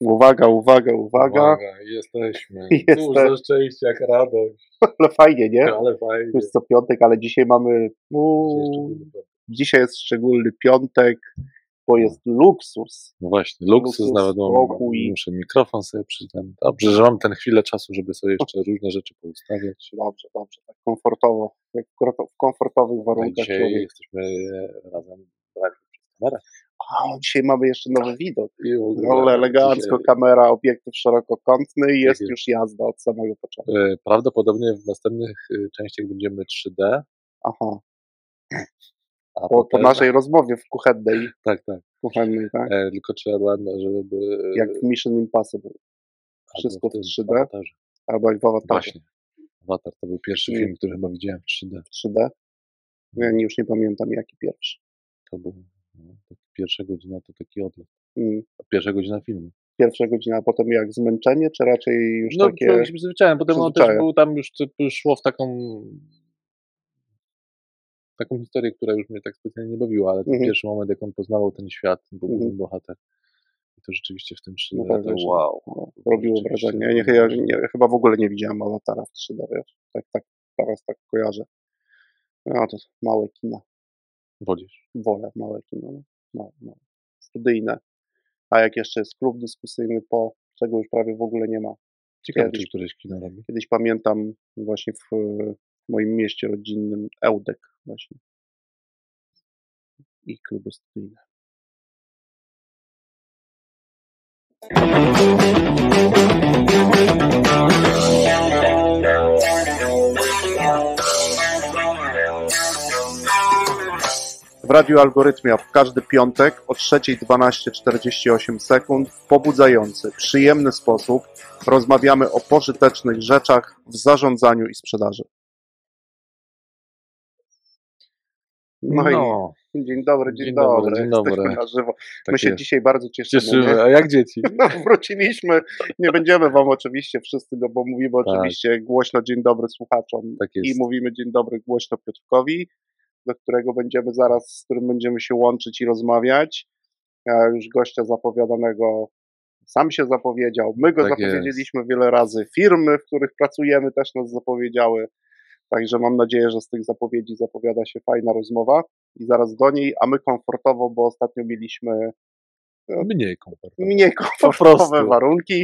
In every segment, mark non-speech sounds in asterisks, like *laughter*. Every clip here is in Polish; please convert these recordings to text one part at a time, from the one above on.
Uwaga, uwaga, uwaga. Uwaga, jesteśmy. Jeste- Dużo szczęścia, jak radość. Ale fajnie, nie? Ale fajnie. Już co piątek, ale dzisiaj mamy. Dzisiaj Uuu, dzisiaj jest szczególny piątek, bo jest luksus. No właśnie, luksus, Luksus, nawet mam, muszę mikrofon sobie przyznać. Dobrze, że mam ten chwilę czasu, żeby sobie jeszcze *laughs* różne rzeczy poustawiać. Dobrze, dobrze, tak komfortowo, w komfort- w komfortowych warunkach. dzisiaj człowiek. jesteśmy razem brani przez kamerę. A, dzisiaj mamy jeszcze nowy widok. Ogóle No, elegancko, kamera, obiektyw szerokokątny i jest jest. już jazda od samego początku. e, Prawdopodobnie w następnych e, częściach będziemy 3D, Aha, a po, po potem... naszej rozmowie w kuchennej, Tak, tak. kuchennej tak? E, tylko trzeba, no, żeby... e, jak w Mission Impossible, wszystko w tym 3D. awatarze. albo jak w Avatarze Właśnie. Awatar to był pierwszy film, który chyba widziałem w 3D. w 3D. Ja już nie pamiętam jaki pierwszy. To był no, taki pierwsza godzina, to taki odlot. Mm. Pierwsza godzina filmu. Pierwsza godzina, a potem jak zmęczenie, czy raczej już No, takie... człowiek się przyzwyczaiłem. Potem on też był tam już, typ- szło w taką taką historię, która już mnie tak specjalnie nie bawiła, ale ten Mhm. pierwszy moment, jak on poznawał ten świat, był Mhm. główny bohater. I to rzeczywiście w tym 3D, No tak, to wow. no, robiło wrażenie. Ja, nie, ja nie, chyba w ogóle nie widziałem Awatara w 3D, wiesz? Tak, tak, teraz tak kojarzę. No to małe kina. Wolisz. Wolę małe kino. no. No, no. Studyjne. A jak jeszcze jest klub dyskusyjny po, czego już prawie w ogóle nie ma. Ciekawe, Kiedyś. czy któreś kino robi. Kiedyś pamiętam właśnie w, w moim mieście rodzinnym Ełdek właśnie. I kluby studyjne. W Radiu Algorytmia w każdy piątek o 3.12.48 sekund w pobudzający, przyjemny sposób rozmawiamy o pożytecznych rzeczach w zarządzaniu i sprzedaży. No, No, i dzień dobry, dzień, Dzień dobry. dobry, dzień Jesteśmy dobry. na żywo. tak My się jest. dzisiaj bardzo cieszymy. Cieszymy, nie? a jak dzieci? *laughs* No, wróciliśmy. Nie będziemy wam oczywiście wszyscy, no bo mówimy Tak. oczywiście głośno dzień dobry słuchaczom Tak i mówimy dzień dobry głośno Piotrkowi, do którego będziemy zaraz, z którym będziemy się łączyć i rozmawiać. Ja już gościa zapowiadanego sam się zapowiedział. My go Tak jest. zapowiedzieliśmy wiele razy. Firmy, w których pracujemy, też nas zapowiedziały. Także mam nadzieję, że z tych zapowiedzi zapowiada się fajna rozmowa i zaraz do niej, a my komfortowo, bo ostatnio mieliśmy Mniej komfortowo. mniej komfortowe warunki.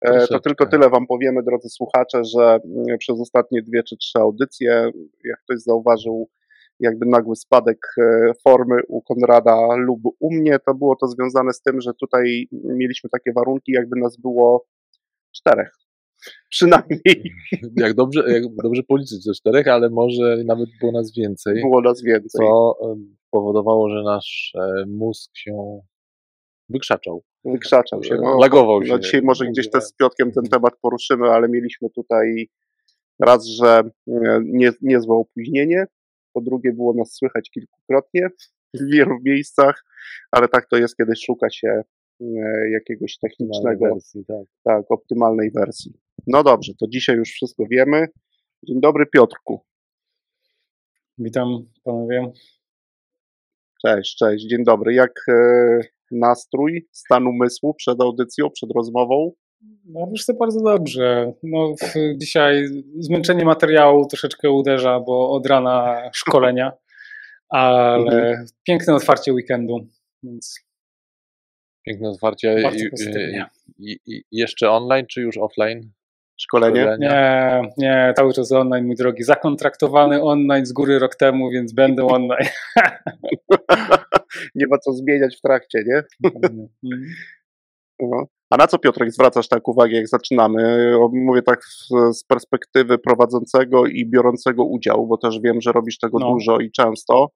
E, To Troszeczkę. tylko tyle Wam powiemy, drodzy słuchacze, że mm, przez ostatnie dwie czy trzy audycje, jak ktoś zauważył, jakby nagły spadek e, formy u Konrada lub u mnie, to było to związane z tym, że tutaj mieliśmy takie warunki, jakby nas było czterech. *laughs* Przynajmniej Jak dobrze, jak dobrze policzyć ze czterech, ale może nawet było nas więcej. było nas więcej. co em, powodowało, że nasz e, mózg się wykrzaczał. Wykrzaczał się. No, Lagował się. No dzisiaj może gdzieś też z Piotkiem ten temat poruszymy, ale mieliśmy tutaj raz, że e, nie, niezłe opóźnienie, po drugie było nas słychać kilkukrotnie w wielu miejscach, ale tak to jest, kiedy szuka się e, jakiegoś technicznego, wersji, tak. tak, optymalnej wersji. No dobrze, to dzisiaj już wszystko wiemy. Dzień dobry Piotrku. Witam panowie. Cześć, cześć, dzień dobry. Jak e, nastrój, stan umysłu przed audycją, przed rozmową? No wiesz co, bardzo dobrze. No, dzisiaj zmęczenie materiału troszeczkę uderza, bo od rana szkolenia, ale piękne otwarcie weekendu, więc Piękne otwarcie. I, i, i, jeszcze online, czy już offline? Szkolenie? Szkolenia? nie, nie, cały czas online, mój drogi. Zakontraktowany online z góry rok temu, więc będę online. *laughs* nie ma co zmieniać w trakcie, nie? Mhm. No. A na co Piotrek zwracasz tak uwagę, jak zaczynamy? Mówię tak z, perspektywy prowadzącego i biorącego udział, bo też wiem, że robisz tego No. dużo i często.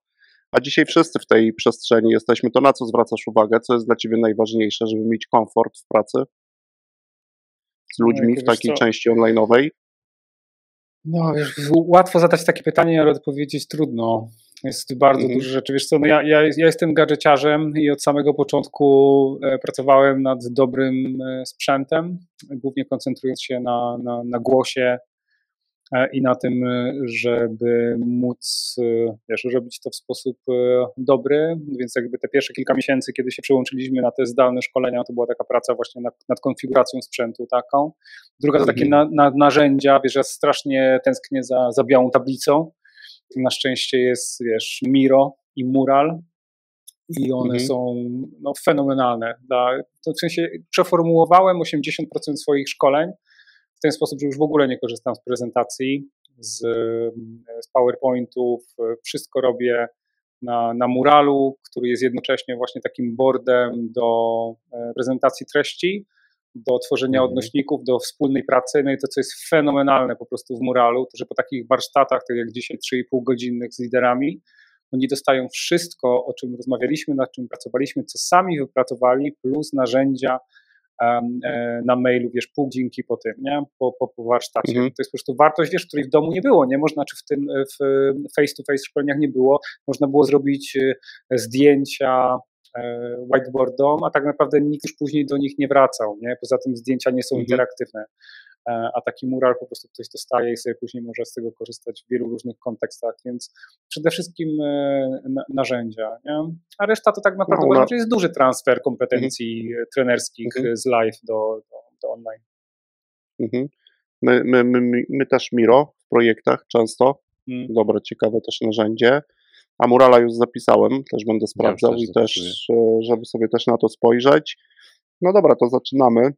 A dzisiaj wszyscy w tej przestrzeni jesteśmy. To na co zwracasz uwagę? Co jest dla ciebie najważniejsze, żeby mieć komfort w pracy z ludźmi Ojej, w takiej części online'owej? No wiesz, łatwo zadać takie pytanie, ale odpowiedzieć trudno. Jest bardzo Mhm. dużo rzeczy. Wiesz co, no ja, ja, ja jestem gadżeciarzem i od samego początku e, pracowałem nad dobrym e, sprzętem, głównie koncentrując się na, na, na głosie e, i na tym, żeby móc wiesz, robić to w sposób dobry, więc jakby te pierwsze kilka miesięcy, kiedy się przełączyliśmy na te zdalne szkolenia, to była taka praca właśnie nad, nad konfiguracją sprzętu taką. Druga to takie mhm. na, na, narzędzia, wiesz, ja strasznie tęsknię za, za białą tablicą, na szczęście jest, wiesz, Miro i Mural, i one mhm. są no, fenomenalne. Dla, w sensie przeformułowałem 80% swoich szkoleń w ten sposób, że już w ogóle nie korzystam z prezentacji, z, z PowerPointów, wszystko robię na, na muralu, który jest jednocześnie właśnie takim boardem do e, prezentacji treści, do tworzenia mhm. odnośników, do wspólnej pracy. No i to, co jest fenomenalne po prostu w muralu, to że po takich warsztatach, tak jak dzisiaj 3,5 godzinnych z liderami, oni dostają wszystko, o czym rozmawialiśmy, nad czym pracowaliśmy, co sami wypracowali, plus narzędzia e, na mailu, wiesz, pół godzinki po tym, nie? Po, po, po warsztacie. Mhm. To jest po prostu wartość, wiesz, której w domu nie było, nie? Można, czy w tym w face-to-face szkoleniach nie było, można było zrobić e, zdjęcia whiteboardom, a tak naprawdę nikt już później do nich nie wracał, nie? Poza tym zdjęcia nie są mhm. interaktywne. E, a taki mural po prostu ktoś dostaje i sobie później może z tego korzystać w wielu różnych kontekstach, więc przede wszystkim e, narzędzia, nie? a reszta to tak naprawdę no, no. jest duży transfer kompetencji mhm. trenerskich mhm. z live do, do, do online. Mhm. My, my, my, my, też Miro w projektach często, mhm. dobre, ciekawe też narzędzie, a Murala już zapisałem, też będę sprawdzał ja i też, e, żeby sobie też na to spojrzeć. No dobra, to zaczynamy e,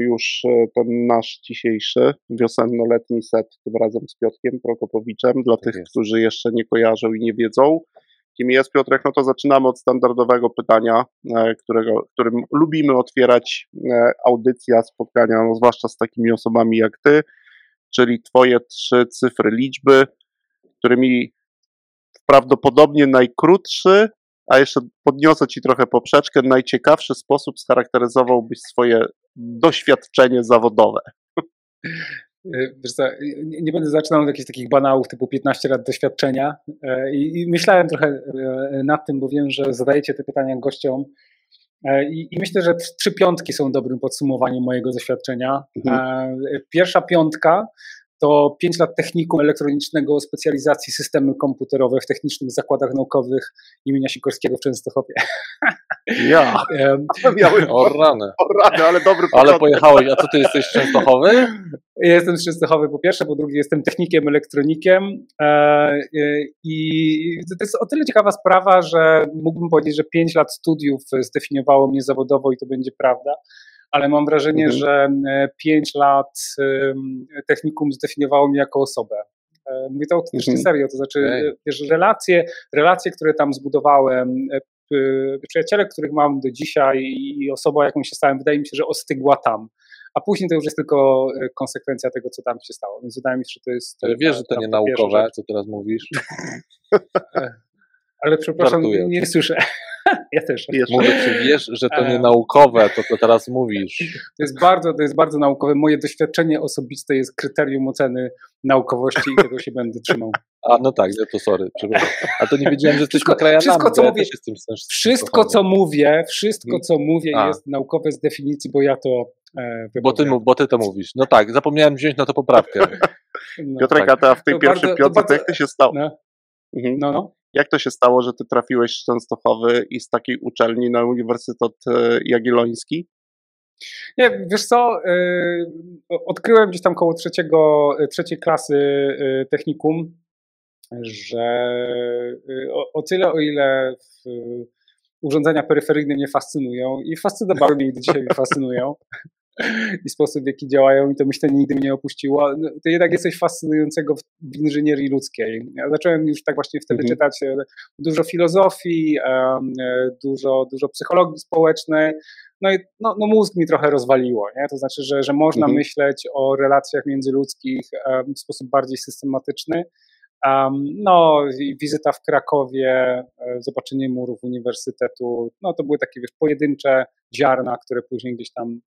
już e, ten nasz dzisiejszy wiosenno-letni set, tym razem z Piotrkiem Prokopowiczem. Dla tak tych, jest. którzy jeszcze nie kojarzą i nie wiedzą, kim jest Piotrek, no to zaczynamy od standardowego pytania, którego, którym lubimy otwierać audycja, spotkania, no zwłaszcza z takimi osobami jak ty, czyli twoje trzy cyfry liczby, którymi prawdopodobnie najkrótszy a jeszcze podniosę Ci trochę poprzeczkę. Najciekawszy sposób scharakteryzowałbyś swoje doświadczenie zawodowe. E, *laughs* wiesz co, nie będę zaczynał od jakichś takich banałów typu 15 lat doświadczenia e, I, myślałem trochę e, nad tym, bo wiem, że zadajecie te pytania gościom i, i myślę, że trzy piątki są dobrym podsumowaniem mojego doświadczenia. Mhm. Pierwsza piątka to 5 lat technikum elektronicznego specjalizacji systemy komputerowe w technicznych zakładach naukowych imienia Sikorskiego w Częstochowie. *laughs* Ja. *laughs* Miałem, o rany. O rany, ale dobry początek. Ale pojechałeś, a co ty jesteś z Częstochowy? *laughs* Jestem z Częstochowy po pierwsze, po drugie jestem technikiem, elektronikiem e, e, i to jest o tyle ciekawa sprawa, że mógłbym powiedzieć, że 5 lat studiów zdefiniowało mnie zawodowo i to będzie prawda ale mam wrażenie, mhm. że e, pięć lat technikum zdefiniowało mnie jako osobę. E, mówię to autentycznie mhm. serio, to znaczy wiesz, relacje, relacje, które tam zbudowałem, e, przyjaciele, których mam do dzisiaj i osoba, jaką się stałem, wydaje mi się, że ostygła tam. A później to już jest tylko konsekwencja tego, co tam się stało. Więc wydaje mi się, że to jest. Ale wiesz, że to nie naukowe, co teraz mówisz. *laughs* *laughs* Ale przepraszam, nie, nie słyszę. *laughs* Ja też. Mówię, czy wiesz, że to nie naukowe, to co teraz mówisz. To jest bardzo, to jest bardzo naukowe. Moje doświadczenie osobiste jest kryterium oceny naukowości i tego się *laughs* będę trzymał. A no tak, no to sorry. A to nie wiedziałem, że jesteś krajanami. Wszystko, co mówię, wszystko, co mówię, wszystko, co mówię A. jest naukowe z definicji, bo ja to e, bo ty, bo ty to mówisz. No tak, zapomniałem wziąć na to poprawkę. No, Piotrek, tak. a w tej to pierwszej bardzo, piątce, bardzo, jak to się stało? No, mhm. no, no. Jak to się stało, że ty trafiłeś z Częstochowy i z takiej uczelni na Uniwersytet e, Jagielloński? Nie, wiesz co, yy, odkryłem gdzieś tam koło trzeciego, trzeciej klasy technikum, że o, tyle, o ile urządzenia peryferyjne mnie fascynują i fascynowały mnie i do dzisiaj *laughs* mnie fascynują, i sposób, w jaki działają i to myślenie nigdy mnie nie opuściło, no, to jednak jest coś fascynującego w inżynierii ludzkiej. Ja zacząłem już tak właśnie wtedy mhm. czytać e, dużo filozofii, e, dużo, dużo psychologii społecznej, no i no, no mózg mi trochę rozwaliło, nie? to znaczy, że, że można mhm. myśleć o relacjach międzyludzkich w sposób bardziej systematyczny, no, wizyta w Krakowie, zobaczenie murów uniwersytetu, no to były takie wiesz, pojedyncze ziarna, które później gdzieś tam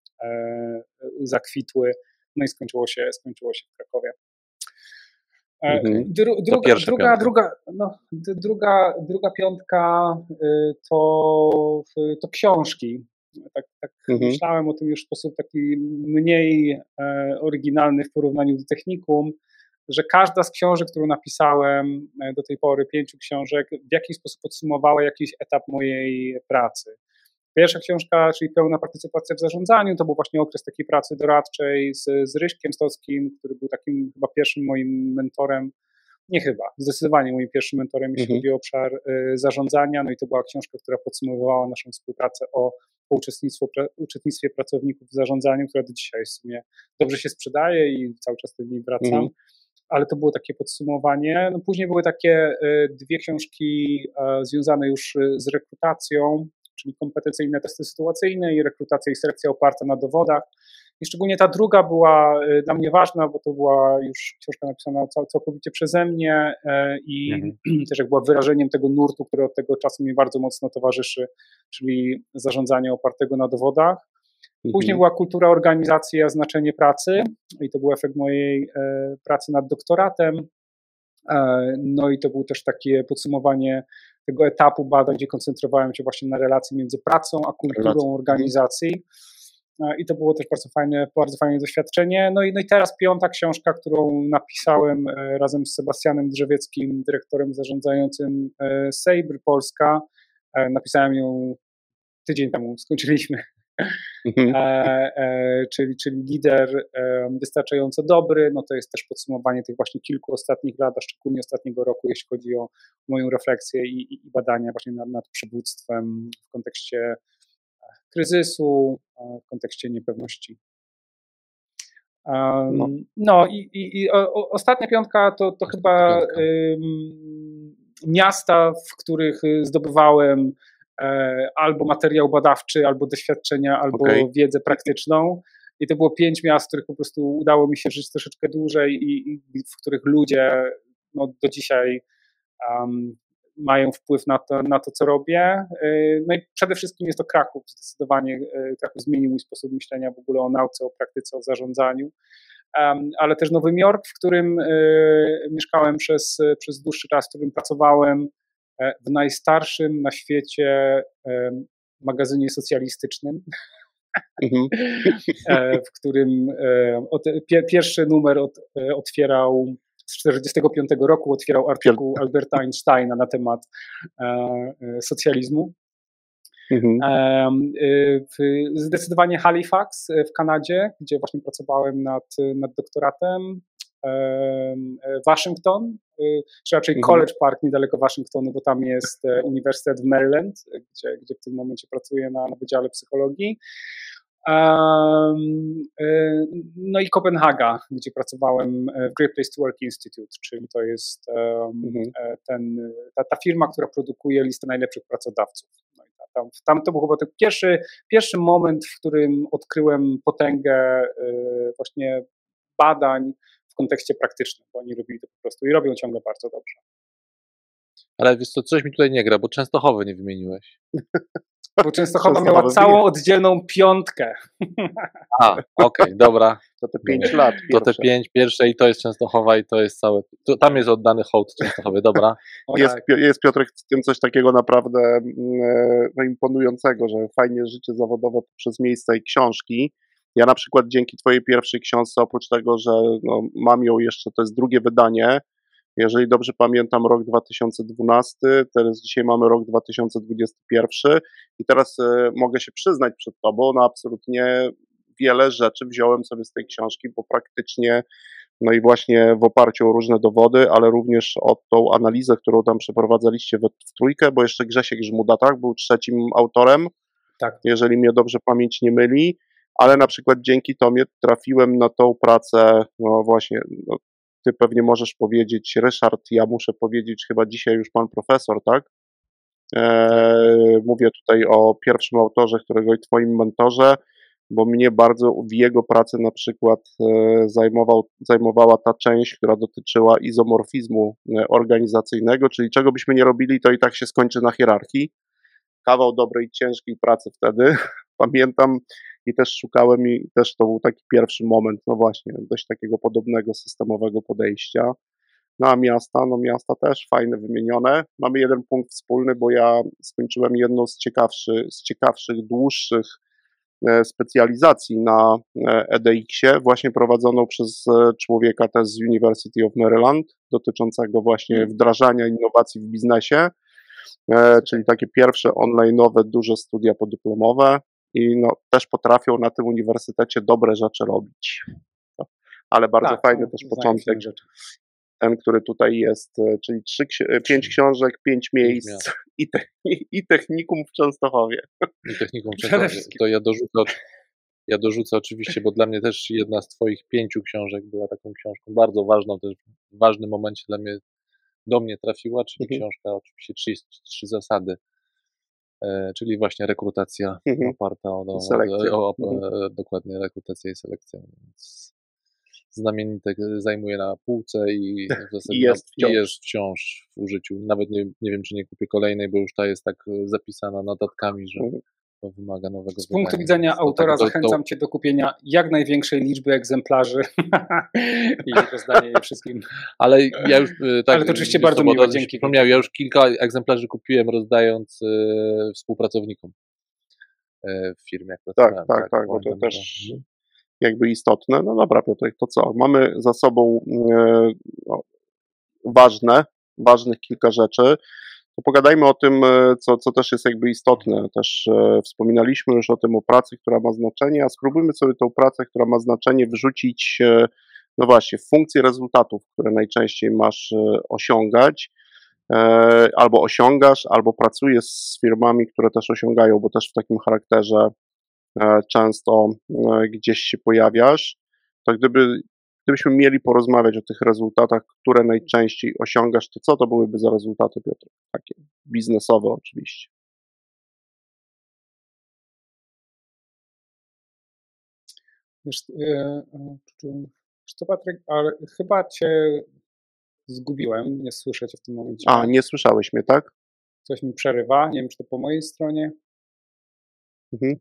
zakwitły, no i skończyło się, skończyło się w Krakowie. E, mhm. Dru, druga, druga, druga, no, druga, druga piątka y, to, to książki. Tak, tak mhm. myślałem o tym już w sposób taki mniej oryginalny w porównaniu do technikum, że każda z książek, którą napisałem do tej pory, pięciu książek, w jakiś sposób podsumowała jakiś etap mojej pracy. Pierwsza książka, czyli pełna partycypacja w zarządzaniu, to był właśnie okres takiej pracy doradczej z, z Ryśkiem Stockim, który był takim chyba pierwszym moim mentorem, nie chyba, zdecydowanie moim pierwszym mentorem, jeśli mhm. chodzi o obszar y, zarządzania. No i to była książka, która podsumowywała naszą współpracę o, o uczestnictwo, pra, uczestnictwie pracowników w zarządzaniu, która do dzisiaj w sumie dobrze się sprzedaje i cały czas do niej wracam. Mhm. Ale to było takie podsumowanie. No później były takie y, dwie książki y, związane już y, z rekrutacją czyli kompetencyjne testy sytuacyjne i rekrutacja i selekcja oparta na dowodach. I szczególnie ta druga była y, dla mnie ważna, bo to była już książka napisana całkowicie przeze mnie e, i mhm. *clears throat* też jak była wyrażeniem tego nurtu, który od tego czasu mi bardzo mocno towarzyszy, czyli zarządzanie opartego na dowodach. Później mhm. była kultura organizacji, a znaczenie pracy i to był efekt mojej e, pracy nad doktoratem. E, no i to było też takie podsumowanie tego etapu badań, gdzie koncentrowałem się właśnie na relacji między pracą a kulturą organizacji. E, I to było też bardzo fajne, bardzo fajne doświadczenie. No i, no i teraz piąta książka, którą napisałem e, razem z Sebastianem Drzewieckim, dyrektorem zarządzającym Sejbr Polska. Napisałem ją tydzień temu, skończyliśmy Mhm. E, e, czyli, czyli lider e, wystarczająco dobry, no to jest też podsumowanie tych właśnie kilku ostatnich lat, a szczególnie ostatniego roku, jeśli chodzi o moją refleksję i, i badania właśnie nad, nad przywództwem w kontekście e, kryzysu, e, w kontekście niepewności. Um, no. no, i, i, i o, ostatnia piątka to, to chyba miasta, w których zdobywałem E, albo materiał badawczy, albo doświadczenia, albo okay. wiedzę praktyczną. I to było pięć miast, w których po prostu udało mi się żyć troszeczkę dłużej i, i w których ludzie no, do dzisiaj um, mają wpływ na to, na to, co robię. E, no i przede wszystkim jest to Kraków. Zdecydowanie e, Kraków zmienił mój sposób myślenia w ogóle o nauce, o praktyce, o zarządzaniu. Um, ale też Nowy Jork, w którym y, mieszkałem przez, przez dłuższy czas, w którym pracowałem E, w najstarszym na świecie e, magazynie socjalistycznym, mhm. *laughs* E, w którym pierwszy numer otwierał z 1945 roku otwierał artykuł Alberta Einsteina na temat socjalizmu. Mhm. Zdecydowanie Halifax w Kanadzie, gdzie właśnie pracowałem nad, nad doktoratem. Waszyngton, y, czy raczej mhm. College Park niedaleko Waszyngtonu, bo tam jest e, Uniwersytet w Maryland, gdzie, gdzie w tym momencie pracuję na, na Wydziale Psychologii. No i Kopenhaga, gdzie pracowałem w Great Place to Work Institute, czyli to jest um, ten, ta, ta, firma, która produkuje listę najlepszych pracodawców. No tam, tam to był chyba ten pierwszy, pierwszy moment, w którym odkryłem potęgę właśnie badań w kontekście praktycznym, bo oni robili to po prostu i robią ciągle bardzo dobrze. Ale wiesz co, coś mi tutaj nie gra, bo Częstochowy nie wymieniłeś. *laughs* Bo Częstochowa miała całą oddzielną piątkę. A, okej, okay, dobra. To te pięć lat. Pierwsze. To te pięć pierwsze i to jest Częstochowa i to jest całe. To, tam jest oddany hołd Częstochowy, dobra. *laughs* jest, tak. jest Piotrek w tym coś takiego naprawdę mm, e, no, imponującego, że fajnie życie zawodowe przez miejsca i książki ja na przykład dzięki Twojej pierwszej książce, oprócz tego, że no, mam ją jeszcze, to jest drugie wydanie, jeżeli dobrze pamiętam, rok 2012, teraz dzisiaj mamy rok 2021 i teraz y, mogę się przyznać przed Tobą, no absolutnie wiele rzeczy wziąłem sobie z tej książki, bo praktycznie, no i właśnie w oparciu o różne dowody, ale również o tą analizę, którą tam przeprowadzaliście w, w trójkę, bo jeszcze Grzesiek Żmuda, tak, był trzecim autorem, tak. jeżeli mnie dobrze pamięć nie myli, ale na przykład dzięki Tomie trafiłem na tą pracę, no właśnie, no, ty pewnie możesz powiedzieć, Ryszard, ja muszę powiedzieć, chyba dzisiaj już pan profesor, tak? E, mówię tutaj o pierwszym autorze, którego i twoim mentorze, bo mnie bardzo w jego pracy na przykład e, zajmował, zajmowała ta część, która dotyczyła izomorfizmu e, organizacyjnego, czyli czego byśmy nie robili, to i tak się skończy na hierarchii. Kawał dobrej, ciężkiej pracy wtedy. *laughs* Pamiętam, i też szukałem i też to był taki pierwszy moment, no właśnie, dość takiego podobnego systemowego podejścia. No a miasta, no miasta też fajne, wymienione. Mamy jeden punkt wspólny, bo ja skończyłem jedną z, ciekawszy, z ciekawszych, dłuższych e, specjalizacji na EDX-ie, właśnie prowadzoną przez człowieka też z University of Maryland, dotyczącego właśnie wdrażania innowacji w biznesie, czyli takie pierwsze online'owe, duże studia podyplomowe i no, też potrafią na tym uniwersytecie dobre rzeczy robić. Ale bardzo Tak, fajny to też początek, rzeczy. ten, który tutaj jest, e, czyli trzy, e, pięć książek, pięć miejsc *laughs* i, te, i technikum w Częstochowie. I techniką *laughs* Przede Częstochowie. To ja dorzucę, ja dorzucę oczywiście, bo dla mnie też jedna z Twoich pięciu książek była taką książką bardzo ważną, też w ważnym momencie dla mnie, do mnie trafiła, czyli Mhm. książka oczywiście 33 zasady, czyli właśnie rekrutacja Mhm. oparta o, o, Selekcja. o, o Mhm. e, dokładnie rekrutacja i selekcja. Więc znamienite zajmuje na półce i w *laughs* zasadzie I jest wciąż. i jest wciąż w użyciu. Nawet nie, nie wiem, czy nie kupię kolejnej, bo już ta jest tak e, zapisana notatkami, że Mhm. To wymaga nowego Z punktu widzenia Więc autora tak, to- to- zachęcam Cię do kupienia jak największej liczby egzemplarzy *laughs* i rozdania je wszystkim. Ale ja już e, tak. Ale to oczywiście bardzo co, bo miłe, od razu mi się dzięki. Ja już kilka egzemplarzy kupiłem, rozdając e, współpracownikom e, w firmie. Tak, tak, tak, bo to też jakby istotne. No dobra, Piotrek, to co? Mamy za sobą no, ważne, ważnych kilka rzeczy. To pogadajmy o tym, e, co, co też jest jakby istotne. Też e, wspominaliśmy już o tym, o pracy, która ma znaczenie, a spróbujmy sobie tą pracę, która ma znaczenie, wrzucić, e, no właśnie, w funkcję rezultatów, które najczęściej masz osiągać. Albo osiągasz, albo pracujesz z firmami, które też osiągają, bo też w takim charakterze często gdzieś się pojawiasz, to gdyby, gdybyśmy mieli porozmawiać o tych rezultatach, które najczęściej osiągasz, to co to byłyby za rezultaty, Piotr? Takie biznesowe oczywiście. Wiesz, e, e, co, Patryk, ale chyba Cię zgubiłem, nie słyszę Cię w tym momencie. A, nie słyszałeś mnie, tak? Coś mi przerywa, nie wiem, czy to po mojej stronie. Mhm.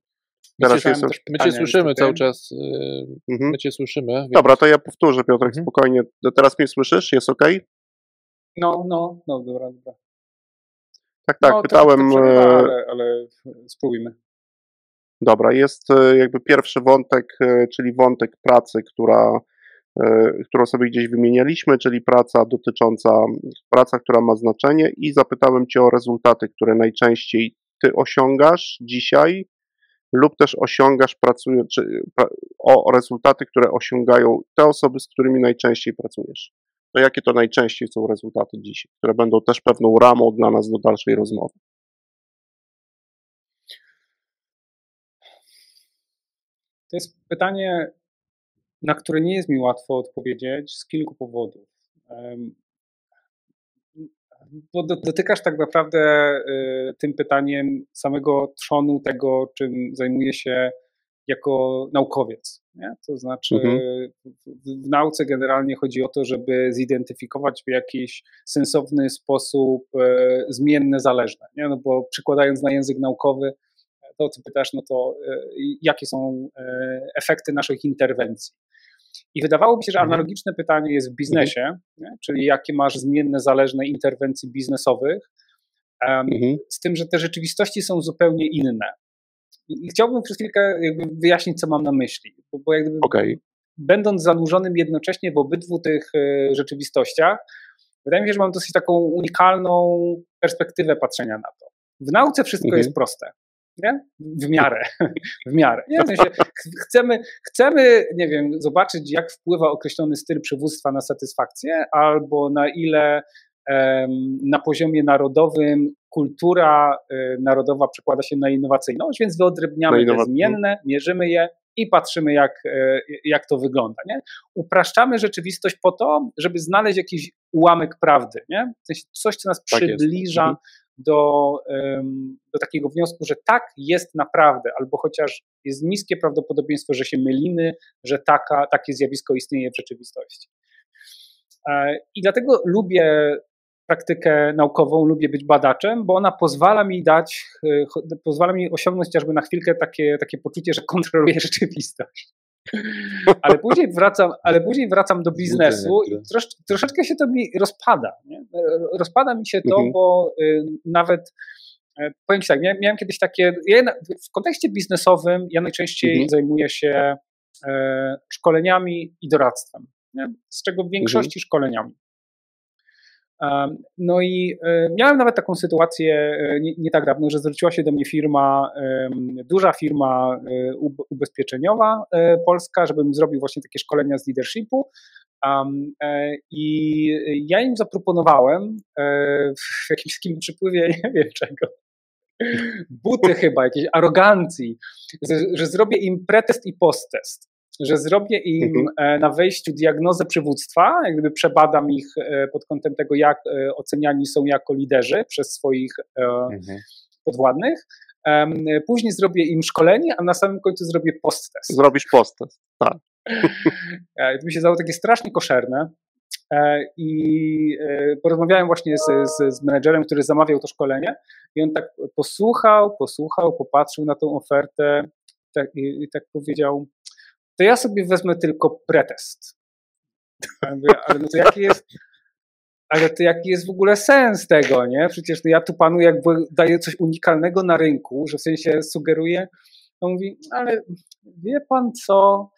Teraz jest- też My cię słyszymy cały czas. e, Mhm. My cię słyszymy. więc- Dobra, to ja powtórzę, Piotrek, Mhm. spokojnie. Teraz mnie słyszysz? Jest ok? No, no, no, dobra, dobra. Tak, tak, no, pytałem. troszeczkę przerywa, e, ale, ale spróbujmy. Dobra, jest e, jakby pierwszy wątek, e, czyli wątek pracy, która, którą sobie gdzieś wymienialiśmy, czyli praca dotycząca, praca, która ma znaczenie i zapytałem Cię o rezultaty, które najczęściej Ty osiągasz dzisiaj lub też osiągasz pracując, czy, pra, o rezultaty, które osiągają te osoby, z którymi najczęściej pracujesz. To jakie to najczęściej są rezultaty dzisiaj, które będą też pewną ramą dla nas do dalszej rozmowy. To jest pytanie, na które nie jest mi łatwo odpowiedzieć z kilku powodów. Bo do- dotykasz tak naprawdę y, tym pytaniem samego trzonu tego, czym zajmuję się jako naukowiec. Nie? To znaczy, Mhm. w, nauce generalnie chodzi o to, żeby zidentyfikować w jakiś sensowny sposób e, zmienne zależne. Nie? No bo przykładając na język naukowy, to co pytasz, no to e, jakie są e, efekty naszych interwencji. I wydawało mi się, że Mhm. analogiczne pytanie jest w biznesie, nie? czyli jakie masz zmienne zależne interwencji biznesowych, Mhm. z tym, że te rzeczywistości są zupełnie inne. I chciałbym przez chwilkę wyjaśnić, co mam na myśli, bo, bo jak gdyby Okej. będąc zanurzonym jednocześnie w obydwu tych e, rzeczywistościach, wydaje mi się, że mam dosyć taką unikalną perspektywę patrzenia na to. W nauce wszystko Mhm. jest proste. Nie? W miarę. *laughs* W miarę. Nie? W sensie ch- chcemy, chcemy, nie wiem, zobaczyć, jak wpływa określony styl przywództwa na satysfakcję, albo na ile em, na poziomie narodowym kultura e, narodowa przekłada się na innowacyjność, więc wyodrębniamy te zmienne, mierzymy je i patrzymy, jak, e, jak to wygląda. Nie? Upraszczamy rzeczywistość po to, żeby znaleźć jakiś ułamek prawdy. Nie? W sensie coś, co nas Tak jest. przybliża Mhm. Do, do takiego wniosku, że tak jest naprawdę, albo chociaż jest niskie prawdopodobieństwo, że się mylimy, że taka, takie zjawisko istnieje w rzeczywistości. E, I dlatego lubię praktykę naukową, lubię być badaczem, bo ona pozwala mi dać, e, pozwala mi osiągnąć chociażby na chwilkę takie, takie poczucie, że kontroluję *laughs* rzeczywistość. Ale później wracam, ale później wracam do biznesu i trosz, troszeczkę się to mi rozpada. Nie? Rozpada mi się to, Mhm. bo y, nawet powiem Ci tak, miałem, miałem kiedyś takie, ja w kontekście biznesowym ja najczęściej mhm. zajmuję się szkoleniami i doradztwem, nie? z czego w większości mhm. szkoleniami. No i e, miałem nawet taką sytuację e, nie, nie, tak dawno, że zwróciła się do mnie firma, duża firma e, ubezpieczeniowa polska, żebym zrobił właśnie takie szkolenia z leadershipu. I ja im zaproponowałem w jakimś takim przypływie, *laughs* nie wiem czego, buty chyba, jakiejś arogancji, że zrobię im pretest i posttest że zrobię im mhm. E, na wejściu diagnozę przywództwa, jak gdyby przebadam ich e, pod kątem tego, jak e, oceniani są jako liderzy przez swoich mhm. podwładnych. Później zrobię im szkolenie, a na samym końcu zrobię post-test. Zrobisz post-test, tak. *laughs* To mi się zdało takie strasznie koszerne. I porozmawiałem właśnie z, z, z menedżerem, który zamawiał to szkolenie, i on tak posłuchał, posłuchał, popatrzył na tą ofertę tak, i, i tak powiedział: to ja sobie wezmę tylko pretest. ale no to jaki jest, ale to jaki jest w ogóle sens tego, nie? Przecież to ja tu panu jakby daję coś unikalnego na rynku, że w sensie sugeruję, on mówi, ale wie pan co,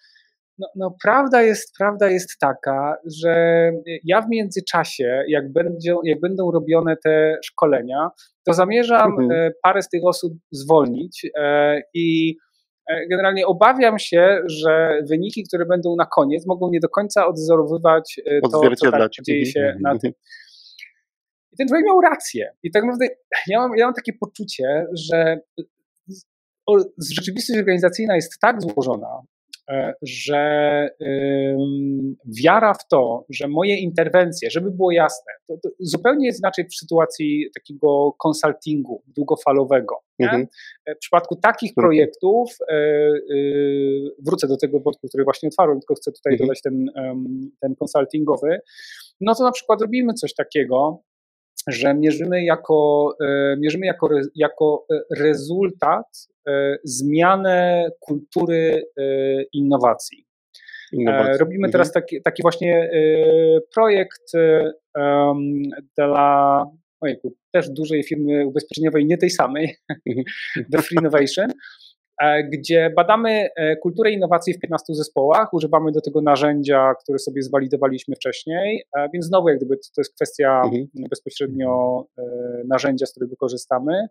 no, no, prawda, jest, prawda jest taka, że ja w międzyczasie, jak, będzie, jak będą robione te szkolenia, to zamierzam mhm. E, parę z tych osób zwolnić e, i generalnie obawiam się, że wyniki, które będą na koniec, mogą nie do końca odzorowywać e, to, co tak dzieje się mhm. na tym. I ten człowiek miał rację. I tak naprawdę ja mam, ja mam takie poczucie, że rzeczywistość organizacyjna jest tak złożona, E, że wiara w to, że moje interwencje, żeby było jasne, to, to zupełnie jest inaczej w sytuacji takiego konsultingu długofalowego. Mhm. E, w przypadku takich mhm. projektów, e, wrócę do tego wątku, który właśnie otwarłem, tylko chcę tutaj mhm. dodać ten, ten konsultingowy, no to na przykład robimy coś takiego, że mierzymy jako, mierzymy jako, jako rezultat E, zmianę kultury e, innowacji. Innowacji. Robimy mhm. teraz taki, taki właśnie e, projekt dla ojejku, też dużej firmy ubezpieczeniowej, nie tej samej, mhm. *laughs* The Free Innovation, gdzie badamy kulturę innowacji w 15 zespołach, używamy do tego narzędzia, które sobie zwalidowaliśmy wcześniej, więc znowu jak gdyby to jest kwestia mhm. bezpośrednio narzędzia, z którego korzystamy.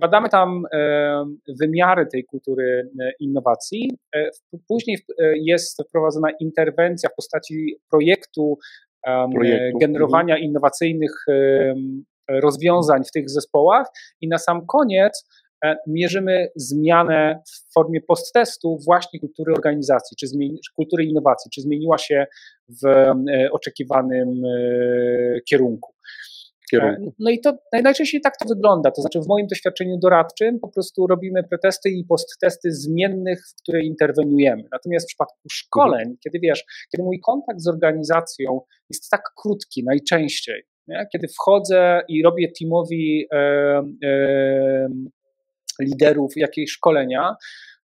Badamy tam e, wymiary tej kultury e, innowacji. E, później jest wprowadzona interwencja w postaci projektu, projektu. generowania mhm. innowacyjnych rozwiązań w tych zespołach i na sam koniec mierzymy zmianę w formie post-testu właśnie kultury organizacji, czy zmieni, kultury innowacji, czy zmieniła się w oczekiwanym kierunku kierunku. No i to najczęściej tak to wygląda. To znaczy, w moim doświadczeniu doradczym po prostu robimy pretesty i posttesty zmiennych, w które interweniujemy. Natomiast w przypadku szkoleń, mhm. kiedy wiesz, kiedy mój kontakt z organizacją jest tak krótki najczęściej, nie? kiedy wchodzę i robię teamowi e, e, liderów jakieś szkolenia,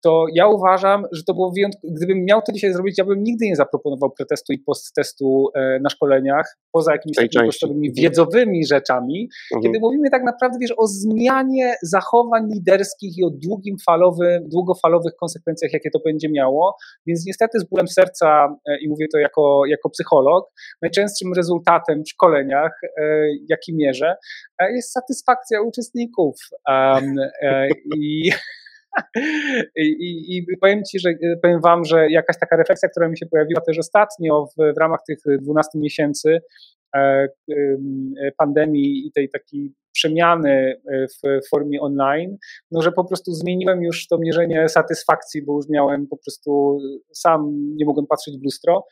to ja uważam, że to było wyjątkowe. Gdybym miał to dzisiaj zrobić, ja bym nigdy nie zaproponował pretestu i posttestu e, na szkoleniach, poza jakimiś takimi podstawowymi mhm. wiedzowymi rzeczami, mhm. kiedy mówimy tak naprawdę, wiesz, o zmianie zachowań liderskich i o długim falowym, długofalowych konsekwencjach, jakie to będzie miało. Więc niestety z bólem serca, e, i mówię to jako, jako psycholog, najczęstszym rezultatem w szkoleniach, e, jaki mierzę, jest satysfakcja uczestników. Um, I *laughs* *laughs* I, I, powiem Ci, że powiem Wam, że jakaś taka refleksja, która mi się pojawiła też ostatnio w, w ramach tych 12 miesięcy e, pandemii i tej takiej przemiany e, w formie online, no że po prostu zmieniłem już to mierzenie satysfakcji, bo już miałem po prostu sam nie mogłem patrzeć w lustro,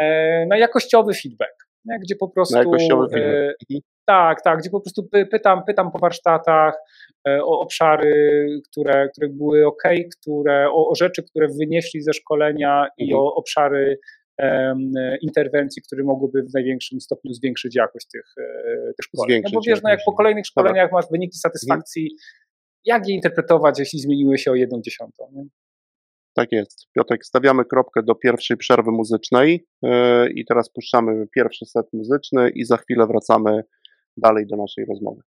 e, na jakościowy feedback, nie? gdzie po prostu. Na jakościowy feedback. Mhm. Tak, tak, gdzie po prostu pytam, pytam po warsztatach e, o obszary, które, które były ok, które, o, o rzeczy, które wynieśli ze szkolenia mhm. i o obszary um, interwencji, które mogłyby w największym stopniu zwiększyć jakość tych, e, tych szkoleń. No bo wiesz, no jak po kolejnych szkoleniach masz wyniki satysfakcji, mhm. jak je interpretować, jeśli zmieniły się o jedną dziesiątą? Nie? Tak jest. Piotrek, stawiamy kropkę do pierwszej przerwy muzycznej yy, i teraz puszczamy pierwszy set muzyczny i za chwilę wracamy dalej do naszej rozmowy.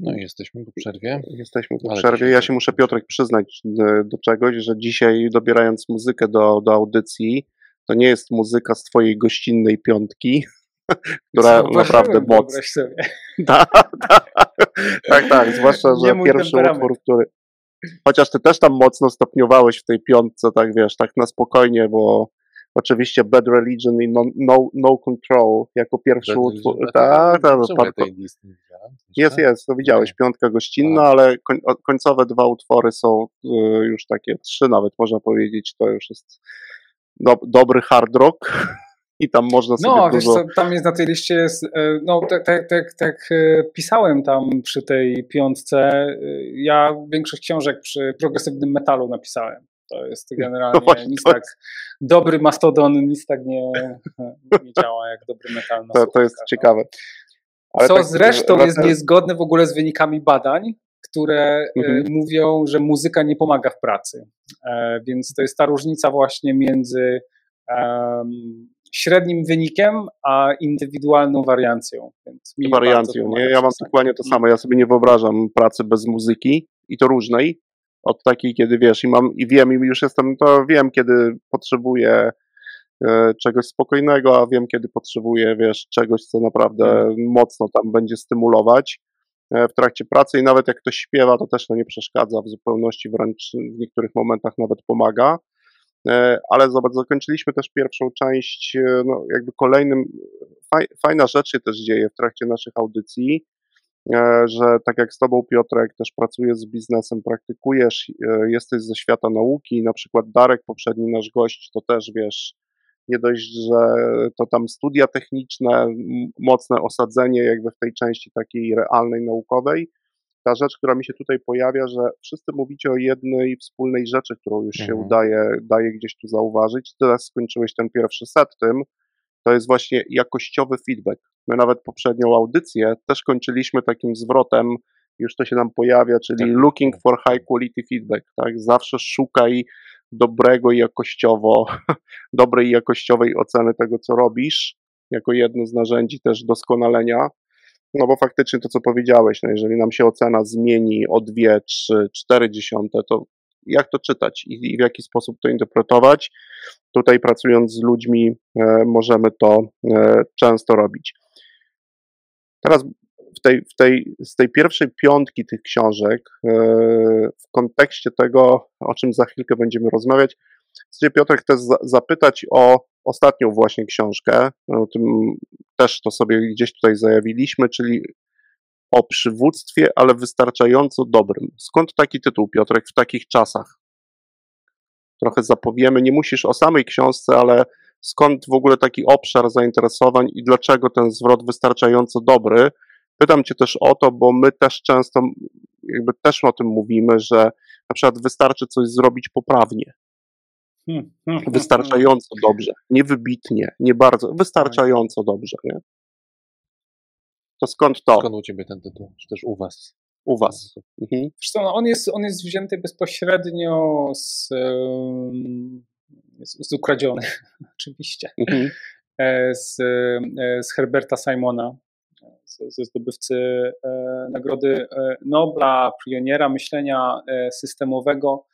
No i jesteśmy po przerwie. Jesteśmy po Ale przerwie. Ja się muszę, Piotrek, przyznać e, do czegoś, że dzisiaj dobierając muzykę do, do audycji, to nie jest muzyka z twojej gościnnej piątki, *laughs* która Zauważyłem, naprawdę wyobraź sobie. *laughs* tak, tak, tak, zwłaszcza, *laughs* że pierwszy utwór, który... Chociaż ty też tam mocno stopniowałeś w tej piątce, tak wiesz, tak na spokojnie, bo oczywiście Bad Religion i No, no, no Control jako pierwszy utwór. Tak, tak, tak, nie widziałem? jest, jest, to widziałeś, piątka gościnna, ale koń, końcowe dwa utwory są y, już takie, trzy nawet można powiedzieć, to już jest do, dobry hard rock. I tam można sobie No, wiesz dużo... co, tam jest na tej liście jest, e, no tak, tak, tak, tak pisałem tam przy tej piątce, e, ja większość książek przy progresywnym metalu napisałem. To jest generalnie No nic tak, dobry mastodon nic tak nie, nie działa jak dobry metal na To, to jest no. ciekawe. Ale Co tak, zresztą jest niezgodne w ogóle z wynikami badań, które e, Mhm. mówią, że muzyka nie pomaga w pracy. E, Więc to jest ta różnica właśnie między średnim wynikiem, a indywidualną wariancją. Więc wariancją, nie? Ja mam dokładnie to samo. Ja sobie nie wyobrażam pracy bez muzyki i to różnej. Od takiej, kiedy wiesz, i mam, i wiem, i już jestem, to wiem, kiedy potrzebuję e, czegoś spokojnego, a wiem, kiedy potrzebuję, wiesz, czegoś, co naprawdę Mhm. mocno tam będzie stymulować e, w trakcie pracy i nawet jak ktoś śpiewa, to też to nie przeszkadza w zupełności, wręcz w niektórych momentach nawet pomaga. E, Ale zobacz, zakończyliśmy też pierwszą część, no jakby kolejnym, faj, fajna rzecz się też dzieje w trakcie naszych audycji, że tak jak z Tobą Piotrek też pracujesz z biznesem, praktykujesz, e, jesteś ze świata nauki, na przykład Darek, poprzedni nasz gość, to też wiesz, nie dość, że to tam studia techniczne, mocne osadzenie jakby w tej części takiej realnej, naukowej, ta rzecz, która mi się tutaj pojawia, że wszyscy mówicie o jednej wspólnej rzeczy, którą już się Mhm. udaje, daje gdzieś tu zauważyć. Teraz skończyłeś ten pierwszy set tym, to jest właśnie jakościowy feedback. My nawet poprzednią audycję też kończyliśmy takim zwrotem, już to się nam pojawia, czyli Tak. looking for high quality feedback, tak? Zawsze szukaj dobrego i jakościowo, *laughs* dobrej i jakościowej oceny tego, co robisz, jako jedno z narzędzi też doskonalenia. No bo faktycznie to, co powiedziałeś, no jeżeli nam się ocena zmieni o 2, 3, 4 dziesiąte, to jak to czytać i, i w jaki sposób to interpretować? Tutaj pracując z ludźmi e, możemy to e, często robić. Teraz w tej, w tej, z tej pierwszej piątki tych książek, e, w kontekście tego, o czym za chwilkę będziemy rozmawiać, chcę Piotrek też za, zapytać o ostatnią właśnie książkę, o tym też to sobie gdzieś tutaj zajawiliśmy, czyli o przywództwie, ale wystarczająco dobrym. Skąd taki tytuł, Piotrek, w takich czasach? Trochę zapowiemy, nie musisz o samej książce, ale skąd w ogóle taki obszar zainteresowań i dlaczego ten zwrot wystarczająco dobry? Pytam Cię też o to, bo my też często jakby też o tym mówimy, że na przykład wystarczy coś zrobić poprawnie, Hmm, hmm, hmm, wystarczająco dobrze, nie wybitnie, nie bardzo, wystarczająco dobrze, nie? To skąd to Skąd u ciebie ten tytuł? Czy też u was? u Was? Mhm. Zresztą no, on jest, on jest wzięty bezpośrednio z, z, z ukradziony, oczywiście, Mhm. e, z, e, z Herberta Simona, ze zdobywcy e, Nagrody Nobla, pioniera myślenia systemowego,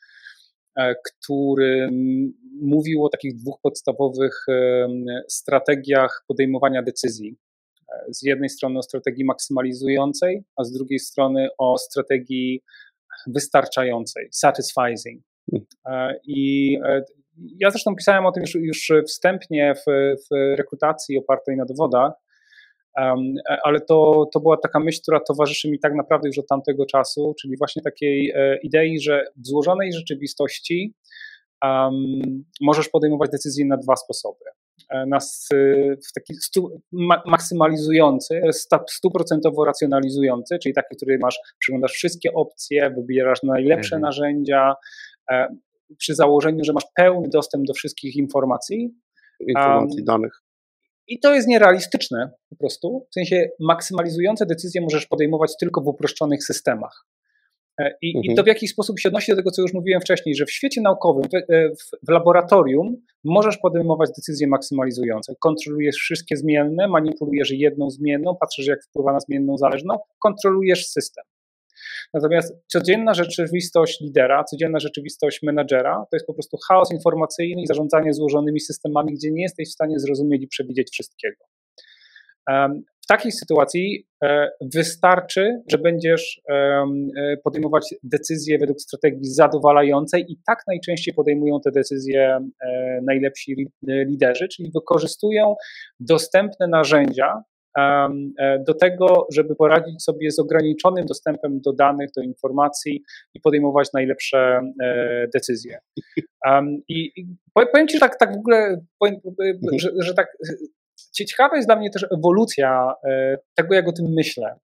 e, który mówił o takich dwóch podstawowych strategiach podejmowania decyzji. E, Z jednej strony o strategii maksymalizującej, a z drugiej strony o strategii wystarczającej, satisfying. Mhm. I ja zresztą pisałem o tym już, już wstępnie w, w rekrutacji opartej na dowodach, ale to, to była taka myśl, która towarzyszy mi tak naprawdę już od tamtego czasu, czyli właśnie takiej idei, że w złożonej rzeczywistości um, możesz podejmować decyzje na dwa sposoby. E, nas w taki stu, ma, maksymalizujący, stuprocentowo racjonalizujący, czyli taki, który masz, przeglądasz wszystkie opcje, wybierasz najlepsze mhm. narzędzia, e, przy założeniu, że masz pełny dostęp do wszystkich informacji. Informacji, um, danych. I to jest nierealistyczne po prostu. W sensie maksymalizujące decyzje możesz podejmować tylko w uproszczonych systemach. E, I, mhm. I, to w jakiś sposób się odnosi do tego, co już mówiłem wcześniej, że w świecie naukowym, w, e, w, w, laboratorium możesz podejmować decyzje maksymalizujące. Kontrolujesz wszystkie zmienne, manipulujesz jedną zmienną, patrzysz, jak wpływa na zmienną zależną, kontrolujesz system. Natomiast codzienna rzeczywistość lidera, codzienna rzeczywistość menadżera to jest po prostu chaos informacyjny i zarządzanie złożonymi systemami, gdzie nie jesteś w stanie zrozumieć i przewidzieć wszystkiego. W takiej sytuacji e, wystarczy, że będziesz e, podejmować decyzje według strategii zadowalającej i tak najczęściej podejmują te decyzje e, najlepsi liderzy, czyli wykorzystują dostępne narzędzia do tego, żeby poradzić sobie z ograniczonym dostępem do danych, do informacji i podejmować najlepsze decyzje. I powiem Ci, że tak, tak w ogóle, że, że tak ciekawa jest dla mnie też ewolucja e, tego, jak o tym myślę.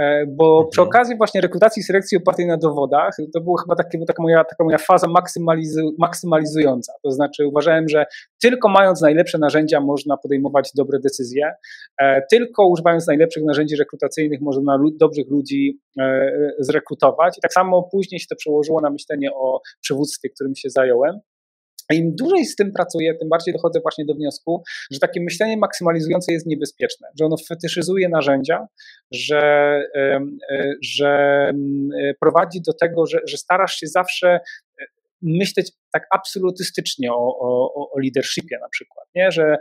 E, bo mhm. przy okazji właśnie rekrutacji i selekcji opartej na dowodach, to była chyba taka, moja, taka moja faza maksymalizu, maksymalizująca. To znaczy uważałem, że tylko mając najlepsze narzędzia można podejmować dobre decyzje, e, tylko używając najlepszych narzędzi rekrutacyjnych można dobrych ludzi zrekrutować. I tak samo później się to przełożyło na myślenie o przywództwie, którym się zająłem. Im dłużej z tym pracuję, tym bardziej dochodzę właśnie do wniosku, że takie myślenie maksymalizujące jest niebezpieczne, że ono fetyszyzuje narzędzia, że, e, że e, prowadzi do tego, że, że starasz się zawsze e, myśleć tak absolutystycznie o, o, o leadershipie na przykład, nie? że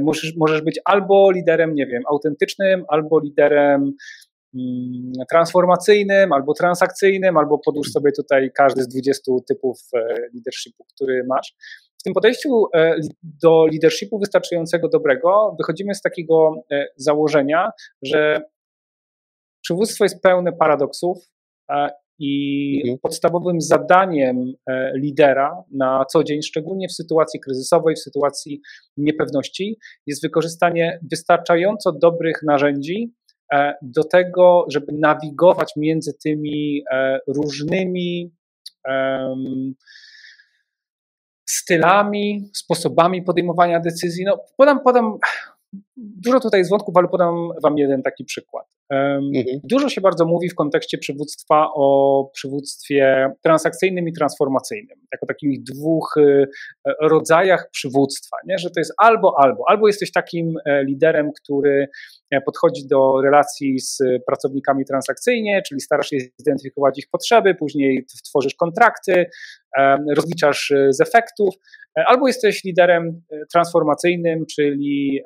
możesz, możesz być albo liderem, nie wiem, autentycznym, albo liderem Mm, transformacyjnym albo transakcyjnym, albo podłóż sobie tutaj każdy z 20 typów e, leadershipu, który masz. W tym podejściu e, do leadershipu wystarczającego dobrego wychodzimy z takiego e, założenia, że przywództwo jest pełne paradoksów i mhm. podstawowym zadaniem lidera na co dzień, szczególnie w sytuacji kryzysowej, w sytuacji niepewności, jest wykorzystanie wystarczająco dobrych narzędzi do tego, żeby nawigować między tymi e, różnymi stylami, sposobami podejmowania decyzji. No, podam, podam Dużo tutaj jest wątków, ale podam Wam jeden taki przykład. Mhm. Dużo się bardzo mówi w kontekście przywództwa o przywództwie transakcyjnym i transformacyjnym, jako takich dwóch y, rodzajach przywództwa, nie? że to jest albo, albo. Albo jesteś takim e, liderem, który e, podchodzi do relacji z pracownikami transakcyjnie, czyli starasz się zidentyfikować ich potrzeby, później tworzysz kontrakty, rozliczasz e, z efektów, albo jesteś liderem transformacyjnym, czyli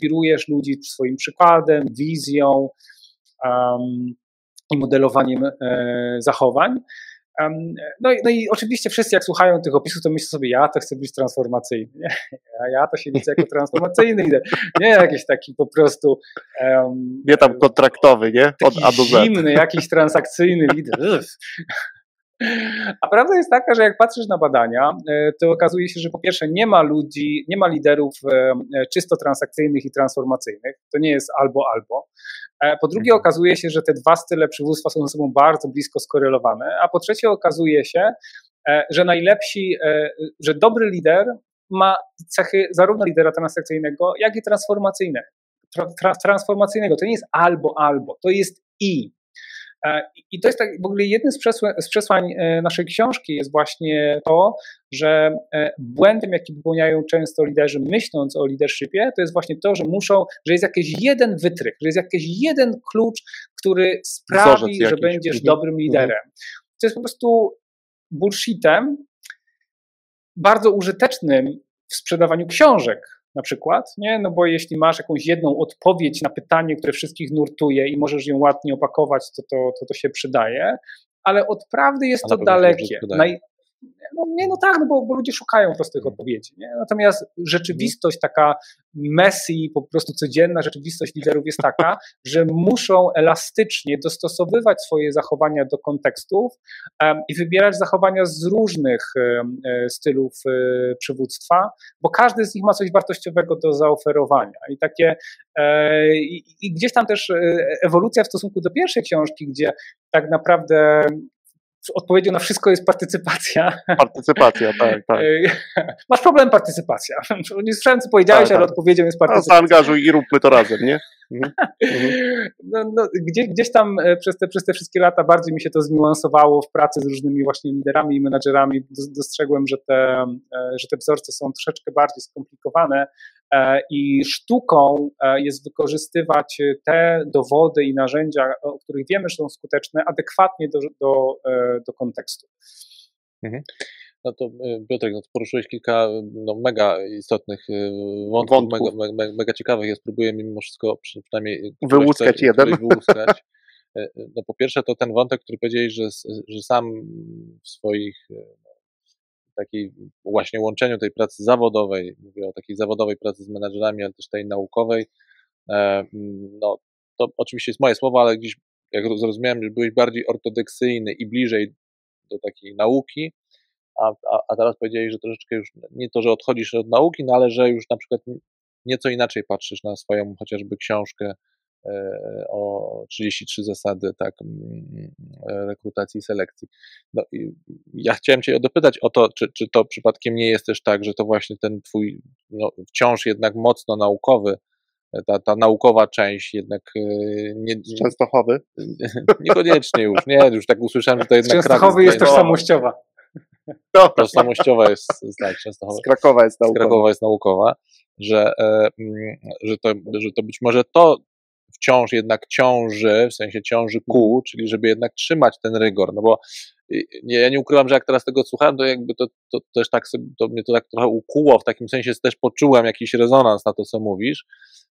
inspirujesz ludzi swoim przykładem, wizją um, i modelowaniem e, zachowań. Um, no, i, no, i oczywiście wszyscy jak słuchają tych opisów, to myślą sobie, ja to chcę być transformacyjny, nie? a ja to się widzę jako transformacyjny nie jakiś taki po prostu um, nie tam kontraktowy, nie? Od A do Z. zimny, jakiś transakcyjny lider. A prawda jest taka, że jak patrzysz na badania, e, to okazuje się, że po pierwsze nie ma ludzi, nie ma liderów e, e, czysto transakcyjnych i transformacyjnych. To nie jest albo albo. Po drugie mhm. okazuje się, że te dwa style przywództwa są ze sobą bardzo blisko skorelowane. A po trzecie okazuje się, że najlepsi, że dobry lider ma cechy zarówno lidera transakcyjnego, jak i transformacyjnego. transformacyjnego. To nie jest albo albo, to jest i. E, I to jest tak, w ogóle jednym z przesłań, z przesłań e, naszej książki jest właśnie to, że e, błędem, jaki popełniają często liderzy, myśląc o leadershipie, to jest właśnie to, że muszą, że jest jakiś jeden wytrych, że jest jakiś jeden klucz, który sprawi, że będziesz mhm. dobrym mhm. liderem. To jest po prostu bullshitem, bardzo użytecznym w sprzedawaniu książek, na przykład, nie? No bo jeśli masz jakąś jedną odpowiedź na pytanie, które wszystkich nurtuje i możesz ją ładnie opakować, to to, to, to się przydaje, ale od prawdy jest to dalekie. Naj, no, nie, no tak, no bo, bo ludzie szukają prostych odpowiedzi. Nie? Natomiast rzeczywistość taka Messi, po prostu codzienna rzeczywistość liderów jest taka, *laughs* że muszą elastycznie dostosowywać swoje zachowania do kontekstów um, i wybierać zachowania z różnych um, stylów um, przywództwa, bo każdy z nich ma coś wartościowego do zaoferowania. I takie e, i, i gdzieś tam też ewolucja w stosunku do pierwszej książki, gdzie tak naprawdę odpowiedzią na wszystko jest partycypacja. Partycypacja, tak, *laughs* tak. Masz problem partycypacja. *laughs* Nie słyszałem, co powiedziałeś, tak, ale tak. odpowiedzią jest no, partycypacja. No, zaangażuj i róbmy to razem, nie? Mhm. No, no, gdzieś, gdzieś tam e, przez te, przez te wszystkie lata bardziej mi się to zniuansowało w pracy z różnymi właśnie liderami i menadżerami. Dostrzegłem, że te, e, że te wzorce są troszeczkę bardziej skomplikowane e, i sztuką jest wykorzystywać te dowody i narzędzia, o których wiemy, że są skuteczne, adekwatnie do, do, do kontekstu. Mhm. No to Piotrek, no to poruszyłeś kilka no, mega istotnych wątków, wątków. Mega, mega, mega, ciekawych. Ja spróbuję mimo wszystko przynajmniej wyłuskać jeden. Wyłuskać. No po pierwsze to ten wątek, który powiedziałeś, że, że sam w swoich takiej właśnie łączeniu tej pracy zawodowej, mówię o takiej zawodowej pracy z menadżerami, ale też tej naukowej, e, no to oczywiście jest moje słowo, ale gdzieś jak zrozumiałem, że byłeś bardziej ortodoksyjny i bliżej do takiej nauki, a, a, a teraz powiedzieli, że troszeczkę już nie to, że odchodzisz od nauki, no ale że już na przykład nieco inaczej patrzysz na swoją chociażby książkę o 33 zasady tak, rekrutacji i selekcji. No, ja chciałem Cię dopytać o to, czy, czy to przypadkiem nie jest też tak, że to właśnie ten Twój no, wciąż jednak mocno naukowy, ta, ta naukowa część jednak e, nie, Częstochowy? *laughs* Niekoniecznie już, nie, już tak usłyszałem, że to jednak Częstochowy jest tożsamościowa. No. Tożsamościowa jest, tak, Częstochowa. Z Krakowa jest naukowa. Z Krakowa jest naukowa, że, e, że, to, że to być może to wciąż jednak ciąży, w sensie ciąży ku, czyli żeby jednak trzymać ten rygor, no bo nie, ja nie ukrywam, że jak teraz tego słuchałem, to jakby to, to też tak sobie, to mnie to tak trochę ukuło, w takim sensie też poczułem jakiś rezonans na to, co mówisz,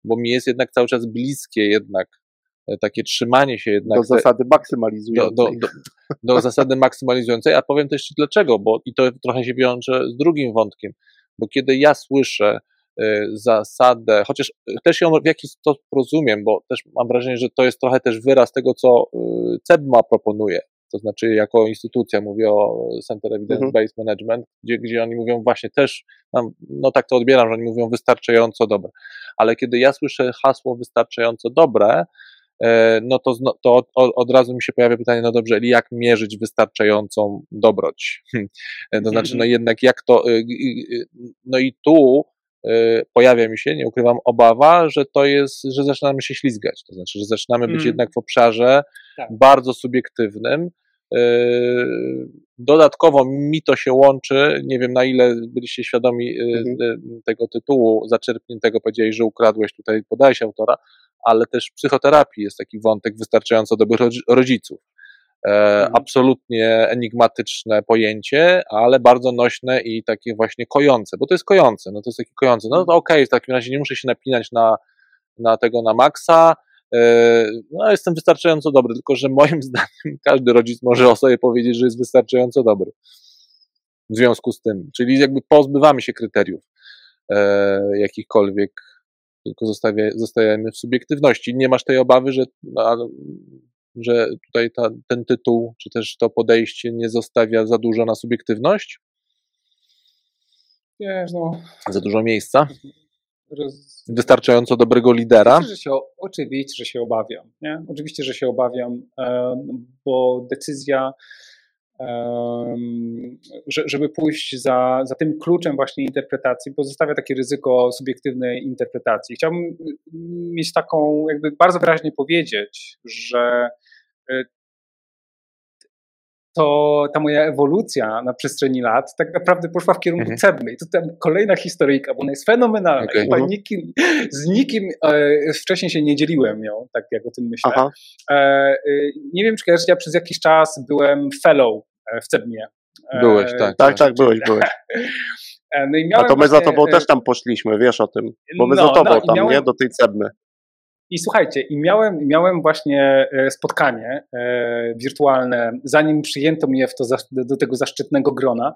bo mi jest jednak cały czas bliskie jednak E, takie trzymanie się jednak. Do zasady maksymalizującej. Do, do, do, do *laughs* zasady maksymalizującej, a powiem też dlaczego, bo i to trochę się wiąże z drugim wątkiem, bo kiedy ja słyszę y, zasadę, chociaż też ją w jakiś sposób rozumiem, bo też mam wrażenie, że to jest trochę też wyraz tego, co y, CEBMA proponuje, to znaczy jako instytucja, mówię o Center Evidence mhm. Based Management, gdzie, gdzie oni mówią właśnie też, no tak to odbieram, że oni mówią wystarczająco dobre, ale kiedy ja słyszę hasło wystarczająco dobre, no to, to od, razu mi się pojawia pytanie, no dobrze, jak mierzyć wystarczającą dobroć? *laughs* To znaczy, no mhm. jednak jak to, no i tu pojawia mi się, nie ukrywam, obawa, że to jest, że zaczynamy się ślizgać, to znaczy, że zaczynamy być mm. jednak w obszarze tak. bardzo subiektywnym, Dodatkowo mi to się łączy, nie wiem na ile byliście świadomi mhm. tego tytułu zaczerpniętego, powiedziałeś, że ukradłeś tutaj, podałeś autora, ale też w psychoterapii jest taki wątek wystarczająco dobrych rodziców. E, mhm. Absolutnie enigmatyczne pojęcie, ale bardzo nośne i takie właśnie kojące, bo to jest kojące, no to jest takie kojące. No to mhm. okej, okay, w takim razie nie muszę się napinać na, na tego na maksa, e, no, jestem wystarczająco dobry, tylko że moim *laughs* zdaniem każdy rodzic może o sobie powiedzieć, że jest wystarczająco dobry. W związku z tym, czyli jakby pozbywamy się kryteriów e, jakichkolwiek tylko zostawia, zostajemy w subiektywności. Nie masz tej obawy, że, no, że tutaj ta, ten tytuł, czy też to podejście nie zostawia za dużo na subiektywność? Wiesz, no. Za dużo miejsca? Roz... Wystarczająco dobrego lidera? Oczywiście, że się, oczywiście, że się obawiam. Nie? Oczywiście, że się obawiam, bo decyzja żeby pójść za, za tym kluczem właśnie interpretacji, pozostawia takie ryzyko subiektywnej interpretacji. Chciałbym y, mieć taką, jakby bardzo wyraźnie powiedzieć, że to ta moja ewolucja na przestrzeni lat tak naprawdę poszła w kierunku mhm. Cebmy. I to tam kolejna historyjka, bo ona jest fenomenalna. Okay. Chyba nikim, z nikim e, wcześniej się nie dzieliłem nią, tak jak o tym myślę. E, e, nie wiem, czy kojarzysz, ja przez jakiś czas byłem fellow e, w Cebmie. E, byłeś, tak. Tak, tak, *laughs* byłeś, byłeś. E, no A to my właśnie, za tobą też tam poszliśmy, wiesz o tym, bo my no, za tobą no, tam, miałem, nie, do tej Cebmy. I słuchajcie, i miałem, miałem właśnie e, spotkanie e, wirtualne, zanim przyjęto mnie w to, do tego zaszczytnego grona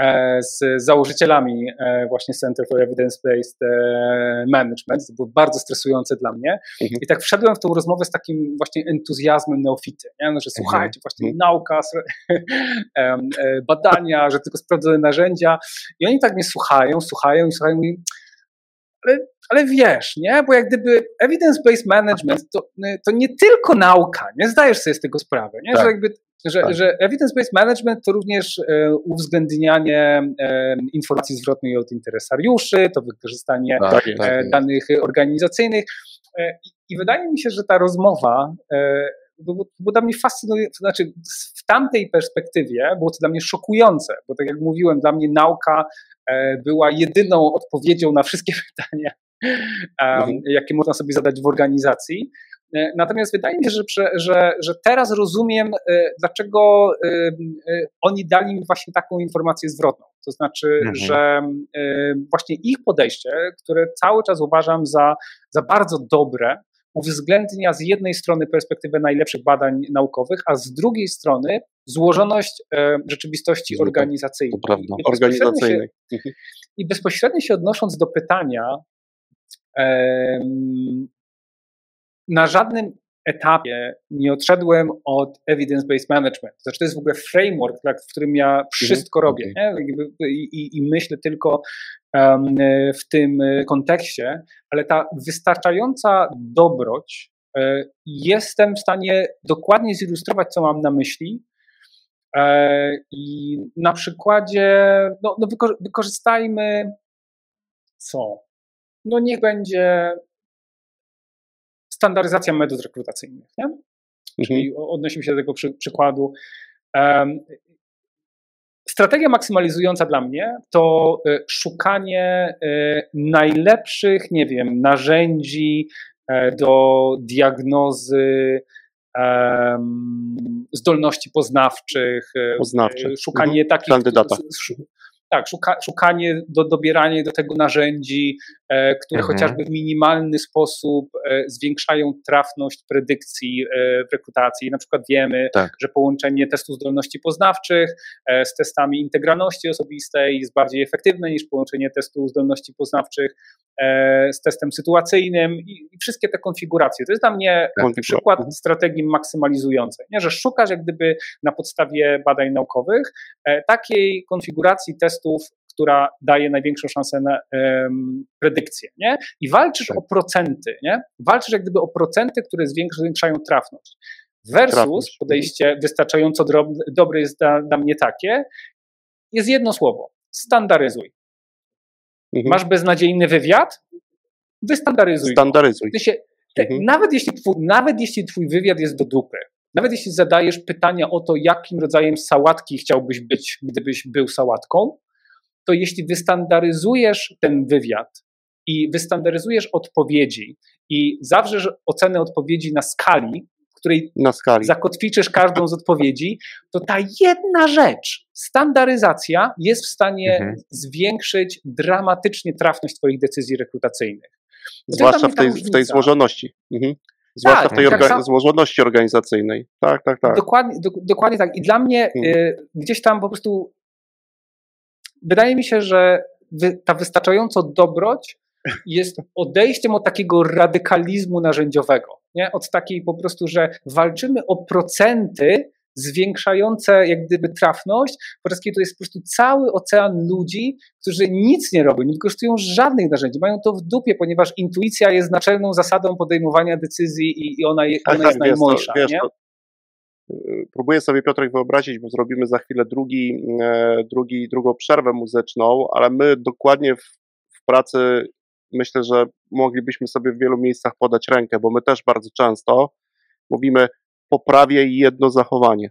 e, z założycielami właśnie Center for Evidence-Based Management. To było bardzo stresujące dla mnie. Mhm. I tak wszedłem w tą rozmowę z takim właśnie entuzjazmem neofity, nie? No, że mhm. słuchajcie, właśnie mhm. nauka, *laughs* badania, że tylko sprawdzone narzędzia. I oni tak mnie słuchają, słuchają i słuchają i ale, ale wiesz, nie? Bo jak gdyby evidence-based management to, to nie tylko nauka, nie zdajesz sobie z tego sprawy, nie? Tak. Że, jakby, że, tak. że evidence-based management to również e, uwzględnianie e, informacji zwrotnej od interesariuszy, to wykorzystanie tak, e, tak danych organizacyjnych. E, I, I wydaje mi się, że ta rozmowa e, było, było dla mnie fascynujące, znaczy w tamtej perspektywie było to dla mnie szokujące, bo tak jak mówiłem, dla mnie nauka e, była jedyną odpowiedzią na wszystkie *laughs* pytania. Jakie można sobie zadać w organizacji. E, natomiast wydaje mi się, że, że, że teraz rozumiem, e, dlaczego oni dali mi właśnie taką informację zwrotną. To znaczy, mhm. że właśnie ich podejście, które cały czas uważam za, za bardzo dobre, uwzględnia z jednej strony perspektywę najlepszych badań naukowych, a z drugiej strony złożoność e, rzeczywistości organizacyjnej. To prawda, organizacyjnej. Mhm. I bezpośrednio się odnosząc do pytania, na żadnym etapie nie odszedłem od evidence-based management. Znaczy to jest w ogóle framework, w którym ja mhm. wszystko mhm. robię nie? I, i, myślę tylko w tym kontekście, ale ta wystarczająca dobroć e, jestem w stanie dokładnie zilustrować, co mam na myśli. E, I na przykładzie, no, no wykorzystajmy co? No niech będzie standaryzacja metod rekrutacyjnych. Nie? Mhm. Czyli odnosimy się do tego przy, przykładu. Um, strategia maksymalizująca dla mnie to e, szukanie e, najlepszych, nie wiem, narzędzi e, do diagnozy zdolności poznawczych, poznawczych. szukanie mhm. takich Kandydata tak, szuka, szukanie, do, dobieranie do tego narzędzi, e, które mhm. chociażby w minimalny sposób e, zwiększają trafność predykcji e, w rekrutacji. Na przykład wiemy, tak. że połączenie testu zdolności poznawczych e, z testami integralności osobistej jest bardziej efektywne niż połączenie testu zdolności poznawczych z testem sytuacyjnym i, i, wszystkie te konfiguracje. To jest dla mnie przykład mhm. strategii maksymalizującej, nie? że szukasz jak gdyby na podstawie badań naukowych e, takiej konfiguracji testów, która daje największą szansę na um, predykcję, nie? I walczysz tak. o procenty, nie? Walczysz jak gdyby o procenty, które zwiększają trafność. Versus trafność. Mhm. podejście wystarczająco dobre jest dla, dla mnie takie, jest jedno słowo, standaryzuj. Mhm. Masz beznadziejny wywiad? Wystandaryzuj. Standaryzuj. Się, te, mhm. nawet, jeśli twój, nawet jeśli twój wywiad jest do dupy, nawet jeśli zadajesz pytania o to, jakim rodzajem sałatki chciałbyś być, gdybyś był sałatką, to jeśli wystandaryzujesz ten wywiad i wystandaryzujesz odpowiedzi i zawrzesz ocenę odpowiedzi na skali, której na skali. zakotwiczysz każdą z odpowiedzi, to ta jedna rzecz, standaryzacja, jest w stanie mhm. zwiększyć dramatycznie trafność Twoich decyzji rekrutacyjnych. Zwłaszcza w tej, w tej złożoności. Mhm. Zwłaszcza tak, w tej orga sam... złożoności organizacyjnej. Tak, tak, tak. Dokładnie, do, dokładnie tak. I dla mnie hmm. y, gdzieś tam po prostu wydaje mi się, że wy, ta wystarczająco dobroć jest odejściem od takiego radykalizmu narzędziowego. Nie? Od takiej po prostu, że walczymy o procenty zwiększające jak gdyby trafność, po raz kiedy to jest po prostu cały ocean ludzi, którzy nic nie robią, nie wykorzystują żadnych narzędzi, mają to w dupie, ponieważ intuicja jest naczelną zasadą podejmowania decyzji i, i ona, ona tak, jest najmądrsza. Wiesz, to, y, próbuję sobie Piotrek wyobrazić, bo zrobimy za chwilę drugi, e, drugi, drugą przerwę muzyczną, ale my dokładnie w, w pracy myślę, że moglibyśmy sobie w wielu miejscach podać rękę, bo my też bardzo często mówimy, poprawię jedno zachowanie.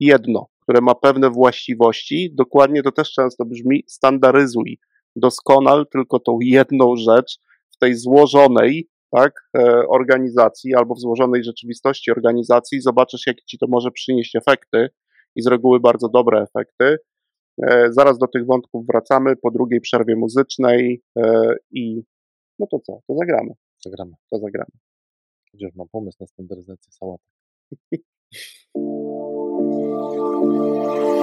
Jedno, które ma pewne właściwości, dokładnie to też często brzmi standaryzuj, doskonal tylko tą jedną rzecz w tej złożonej tak, e, organizacji albo w złożonej rzeczywistości organizacji, zobaczysz, jakie ci to może przynieść efekty i z reguły bardzo dobre efekty. E, zaraz do tych wątków wracamy po drugiej przerwie muzycznej e, i no to co, to zagramy. Zagramy. To zagramy. Chociaż mam pomysł na standaryzację sałatek. *laughs*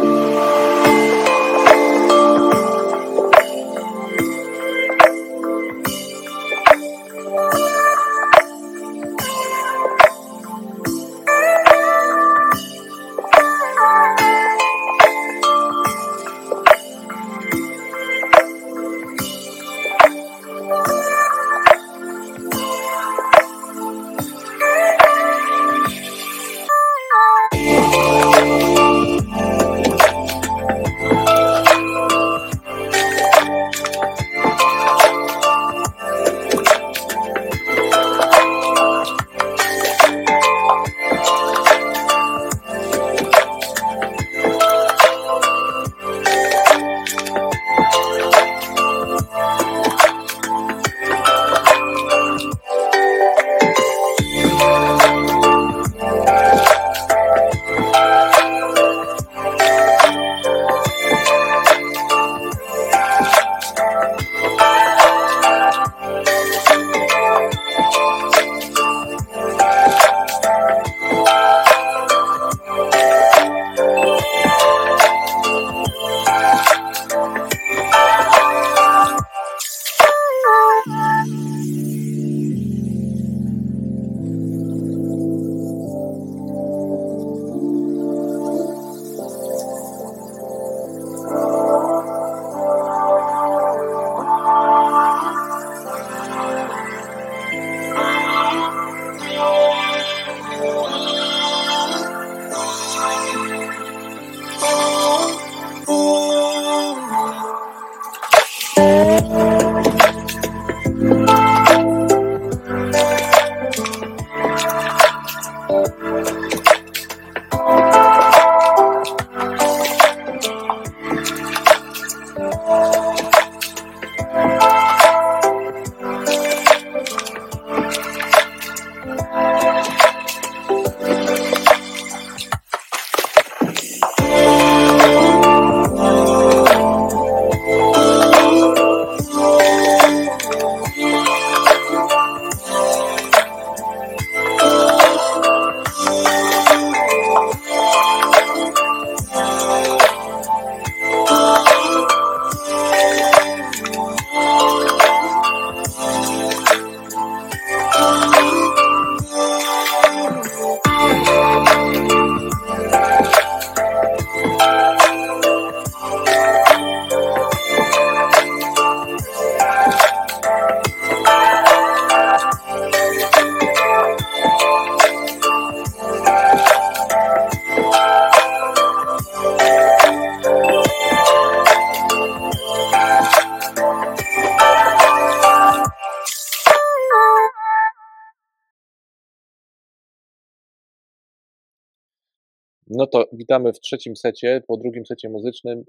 No to witamy w trzecim secie, po drugim secie muzycznym.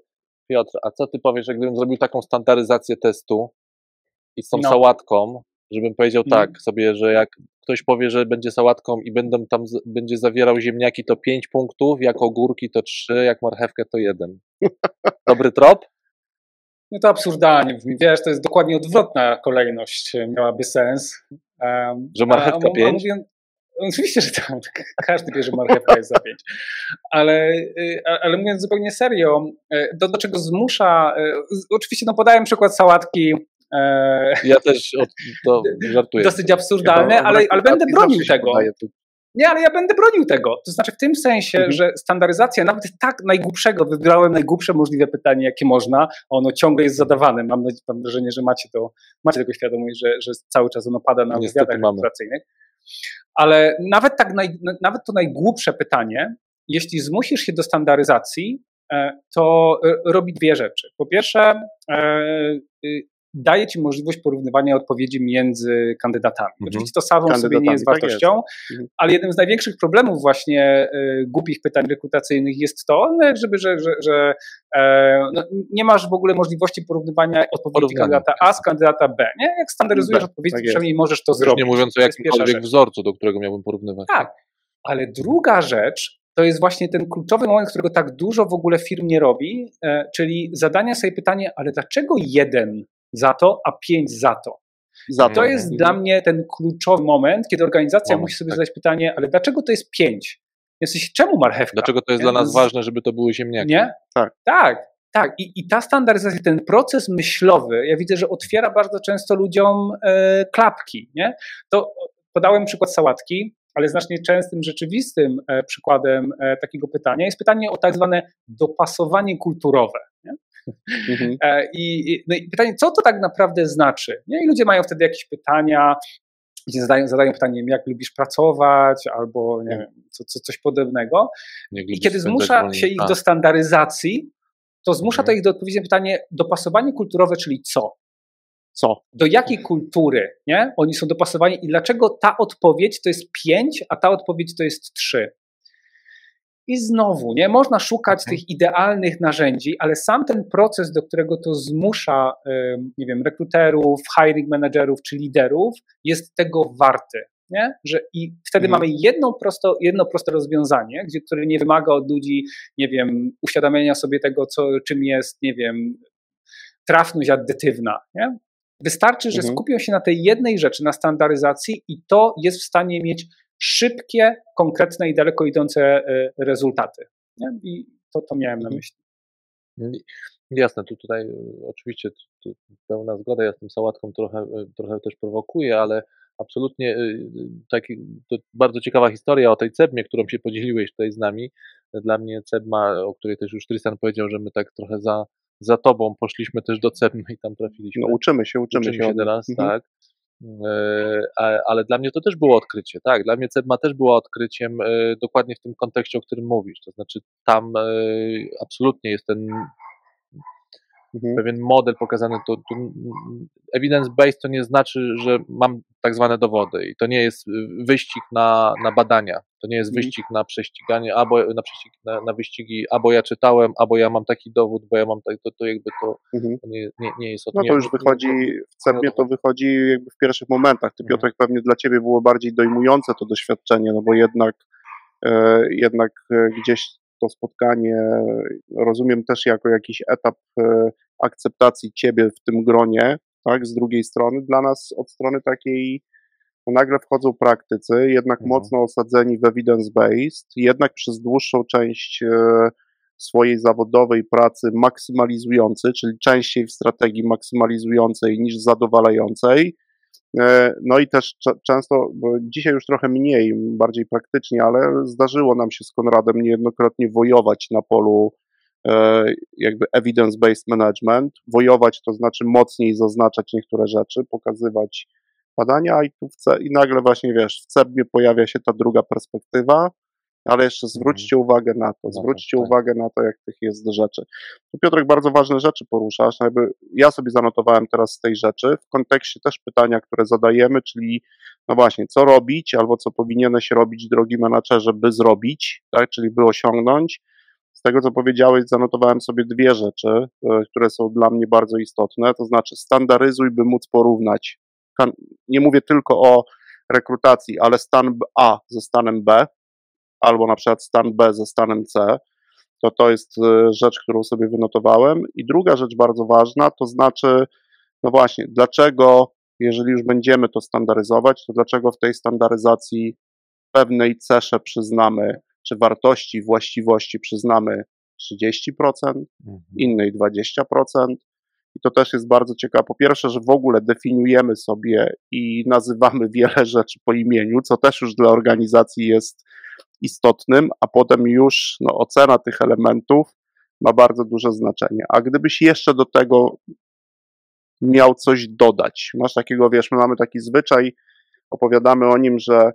Piotr, a co ty powiesz, gdybym zrobił taką standaryzację testu i z tą No. sałatką, żebym powiedział No. tak sobie, że jak ktoś powie, że będzie sałatką i będą tam, będzie zawierał ziemniaki, to 5 punktów, jak ogórki to 3, jak marchewkę to 1. *laughs* Dobry trop? No to absurdalnie brzmi. Wiesz, to jest dokładnie odwrotna kolejność e, miałaby sens. Um, Że marchewka pięć? Oczywiście, że tak. Każdy wie, że marchewka jest za pięć. Ale, y, ale mówiąc zupełnie serio, e, to do czego zmusza, z- oczywiście no podałem przykład sałatki, e, Ja też od, to *laughs* żartuję. dosyć absurdalne, Chyba ale, ale będę bronił tego. Nie, ale ja będę bronił tego. To znaczy w tym sensie, Mhm. że standaryzacja, nawet tak najgłupszego, wybrałem najgłupsze możliwe pytanie, jakie można, ono ciągle jest zadawane. Mam, wrażenie, że macie, to, macie tego świadomość, że, że cały czas ono pada na Niestety wywiadach mamy. Ale nawet, tak naj, nawet to najgłupsze pytanie, jeśli zmusisz się do standaryzacji, e, to e, robi dwie rzeczy. Po pierwsze, e, y, daje ci możliwość porównywania odpowiedzi między kandydatami. Mhm. Oczywiście to samo w sobie nie jest Kandydatami, tak jest. wartością, Mhm. ale jednym z największych problemów właśnie y, głupich pytań rekrutacyjnych jest to, no, żeby, że, że, że e, no, nie masz w ogóle możliwości porównywania odpowiedzi kandydata A z kandydata B. Nie? Jak standaryzujesz B, odpowiedzi, tak jest. przynajmniej możesz to Już zrobić. nie mówiąc o jakimkolwiek wzorcu, do którego miałbym porównywać. Tak, ale druga rzecz to jest właśnie ten kluczowy moment, którego tak dużo w ogóle firm nie robi, e, czyli zadania sobie pytanie, ale dlaczego jeden za to, a pięć za to? Za to jest mhm. dla mnie ten kluczowy moment, kiedy organizacja moment, musi sobie tak. zadać pytanie, ale dlaczego to jest pięć? Jesteś, czemu marchewka? Dlaczego to jest nie? dla nas ważne, żeby to były ziemniaki? Nie? Tak. Tak. Tak, I, i ta standaryzacja, ten proces myślowy, ja widzę, że otwiera bardzo często ludziom e, klapki. Nie? To podałem przykład sałatki, ale znacznie częstym, rzeczywistym e, przykładem e, takiego pytania jest pytanie o tak zwane dopasowanie kulturowe. Nie? Mhm. E, I, no i pytanie, co to tak naprawdę znaczy? Nie? I ludzie mają wtedy jakieś pytania, gdzie zadają, zadają pytanie, jak lubisz pracować, albo nie wiem, co, co, coś podobnego. I kiedy zmusza się ich do standaryzacji, to zmusza to mhm. ich do odpowiedzi na pytanie, dopasowanie kulturowe, czyli co? Co? Do jakiej kultury nie? oni są dopasowani i dlaczego ta odpowiedź to jest pięć, a ta odpowiedź to jest trzy? I znowu, nie można szukać okay. tych idealnych narzędzi, ale sam ten proces, do którego to zmusza, nie wiem, rekruterów, hiring managerów czy liderów, jest tego warty. Nie? Że I wtedy mhm. mamy jedno, prosto, jedno proste rozwiązanie, gdzie, które nie wymaga od ludzi, nie wiem, uświadamiania sobie tego, co, czym jest, nie wiem, trafność addytywna. Nie? Wystarczy, że mhm. skupią się na tej jednej rzeczy, na standaryzacji, i to jest w stanie mieć szybkie, konkretne i daleko idące e, rezultaty. Nie? I to, to miałem na mhm. myśli. Jasne, tu tutaj e, oczywiście pełna zgoda, ja z tym sałatką trochę, e, trochę też prowokuję, ale absolutnie taki, to bardzo ciekawa historia o tej Cebmie, którą się podzieliłeś tutaj z nami. Dla mnie Cebma, o której też już Tristan powiedział, że my tak trochę za, za tobą poszliśmy też do Cebmy i tam trafiliśmy. No uczymy się, uczymy, uczymy się, się teraz, mhm. tak. E, ale dla mnie to też było odkrycie, tak. Dla mnie Cebma też była odkryciem e, dokładnie w tym kontekście, o którym mówisz. To znaczy, tam e, absolutnie jest ten mhm. pewien model pokazany. To, to evidence-based to nie znaczy, że mam tak zwane dowody i to nie jest wyścig na, na badania, to nie jest mhm. wyścig na prześciganie, albo na, prześcig, na, na wyścigi, albo ja czytałem, albo ja mam taki dowód, bo ja mam tak, to, to jakby to, mhm. to nie, nie, nie, jest od No to już wychodzi, w CERMie to wychodzi jakby w pierwszych momentach. Ty mhm. Piotrek pewnie dla Ciebie było bardziej dojmujące to doświadczenie, no bo jednak e, jednak e, gdzieś to spotkanie rozumiem też jako jakiś etap e, akceptacji ciebie w tym gronie, tak, z drugiej strony, dla nas od strony takiej no, nagle wchodzą praktycy, jednak mhm. mocno osadzeni w evidence-based, jednak przez dłuższą część e, swojej zawodowej pracy maksymalizujący, czyli częściej w strategii maksymalizującej niż zadowalającej, no i też często, dzisiaj już trochę mniej, bardziej praktycznie, ale zdarzyło nam się z Konradem niejednokrotnie wojować na polu e, jakby evidence-based management. Wojować to znaczy mocniej zaznaczać niektóre rzeczy, pokazywać badania i, tu w, i nagle właśnie wiesz, w CEBie pojawia się ta druga perspektywa, ale jeszcze zwróćcie mhm. uwagę na to, zwróćcie tak. uwagę na to, jak tych jest rzeczy. Tu Piotrek bardzo ważne rzeczy poruszasz, jakby ja sobie zanotowałem teraz z tej rzeczy, w kontekście też pytania, które zadajemy, czyli no właśnie, co robić, albo co powinieneś robić, drogi menadżerze, by zrobić, tak, czyli by osiągnąć. Z tego, co powiedziałeś, zanotowałem sobie dwie rzeczy, e, które są dla mnie bardzo istotne, to znaczy standaryzuj, by móc porównać. Nie mówię tylko o rekrutacji, ale stan A ze stanem B, albo na przykład stan B ze stanem C, to to jest e, rzecz, którą sobie wynotowałem. I druga rzecz bardzo ważna, to znaczy, no właśnie, dlaczego, jeżeli już będziemy to standaryzować, to dlaczego w tej standaryzacji pewnej cesze przyznamy, czy wartości, właściwości przyznamy 30%, mhm. innej 20%. I to też jest bardzo ciekawe. Po pierwsze, że w ogóle definiujemy sobie i nazywamy wiele rzeczy po imieniu, co też już dla organizacji jest istotnym, a potem już no, ocena tych elementów ma bardzo duże znaczenie. A gdybyś jeszcze do tego miał coś dodać, masz takiego, wiesz, my mamy taki zwyczaj, opowiadamy o nim, że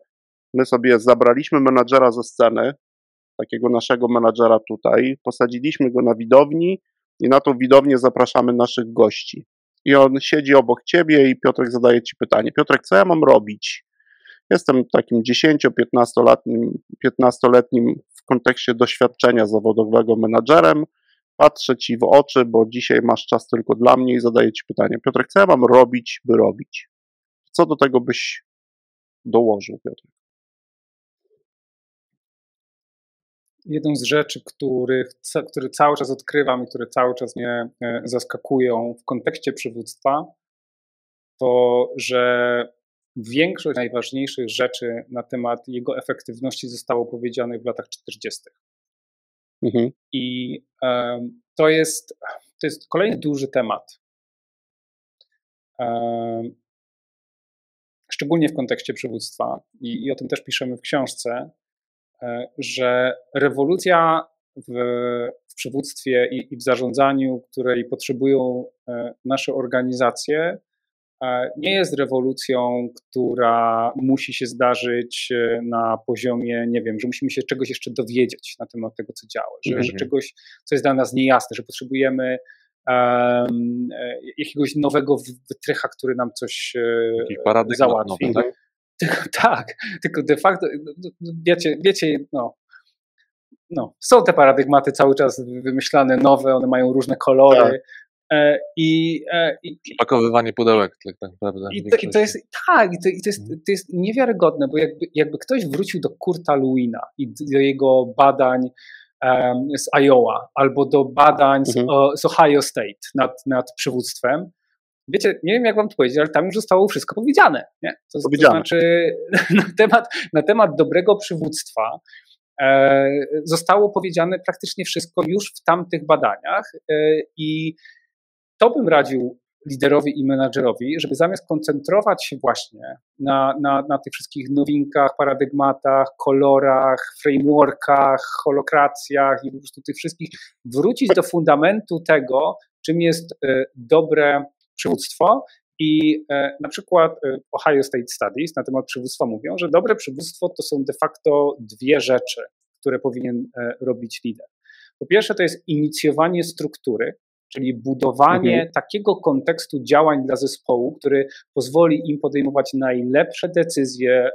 my sobie zabraliśmy menadżera ze sceny, takiego naszego menadżera tutaj, posadziliśmy go na widowni i na tą widownię zapraszamy naszych gości. I on siedzi obok ciebie i Piotrek zadaje ci pytanie: Piotrek, co ja mam robić? Jestem takim 10-15-letnim 15-letnim w kontekście doświadczenia zawodowego menadżerem. Patrzę ci w oczy, bo dzisiaj masz czas tylko dla mnie i zadaję ci pytanie. Piotrek, co ja mam robić, by robić? Co do tego byś dołożył, Piotr? Jedną z rzeczy, które cały czas odkrywam i które cały czas mnie e, zaskakują w kontekście przywództwa, to że większość najważniejszych rzeczy na temat jego efektywności zostało powiedzianych w latach 40. Mhm. I um, to, jest, to jest kolejny duży temat. Um, szczególnie w kontekście przywództwa, i, i o tym też piszemy w książce, e, że rewolucja w, w przywództwie i, i, w zarządzaniu, której potrzebują e, nasze organizacje, nie jest rewolucją, która musi się zdarzyć e, na poziomie, nie wiem, że musimy się czegoś jeszcze dowiedzieć na temat tego, co działa, że, mm -hmm. że czegoś, co jest dla nas niejasne, że potrzebujemy um, jakiegoś nowego wytrycha, który nam coś e, załatwi. Nowy, tak? Tylko, *laughs* tak, tylko de facto, no, no, wiecie, wiecie no, no, są te paradygmaty cały czas wymyślane, nowe, one mają różne kolory, tak. E, I, e, i, Pakowywanie pudełek, tak, tak naprawdę. I to, i to jest, tak, i to, i to, jest, to jest niewiarygodne, bo jakby, jakby ktoś wrócił do Kurta Luina i do jego badań um, z Iowa albo do badań z, mhm. z Ohio State nad, nad przywództwem, wiecie, nie wiem jak wam to powiedzieć, ale tam już zostało wszystko powiedziane. Nie? To, powiedziane. to znaczy *laughs* na temat, na temat dobrego przywództwa e, zostało powiedziane praktycznie wszystko już w tamtych badaniach e, i to bym radził liderowi i menadżerowi, żeby zamiast koncentrować się właśnie na, na, na tych wszystkich nowinkach, paradygmatach, kolorach, frameworkach, holokracjach i po prostu tych wszystkich, wrócić do fundamentu tego, czym jest e, dobre przywództwo. I e, na przykład e, Ohio State Studies na temat przywództwa mówią, że dobre przywództwo to są de facto dwie rzeczy, które powinien robić lider. Po pierwsze, to jest inicjowanie struktury, czyli budowanie mhm. takiego kontekstu działań dla zespołu, który pozwoli im podejmować najlepsze decyzje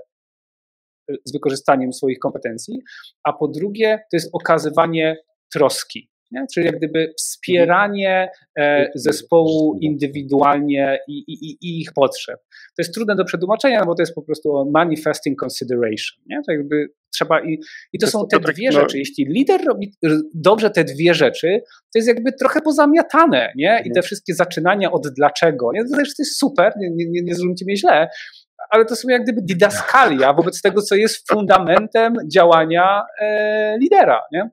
e, z wykorzystaniem swoich kompetencji, a po drugie to jest okazywanie troski. Nie? Czyli jak gdyby wspieranie e, zespołu indywidualnie i, i, i, ich potrzeb. To jest trudne do przetłumaczenia, bo to jest po prostu manifesting consideration. Nie? To jakby trzeba i, i to, to są te to dwie tak, rzeczy. No... Jeśli lider robi dobrze te dwie rzeczy, to jest jakby trochę pozamiatane, nie? I te mhm. wszystkie zaczynania od dlaczego, nie? To też to jest super, nie, nie, nie, nie zrozumcie mnie źle, ale to są jak gdyby didaskalia wobec tego, co jest fundamentem działania e, lidera, nie?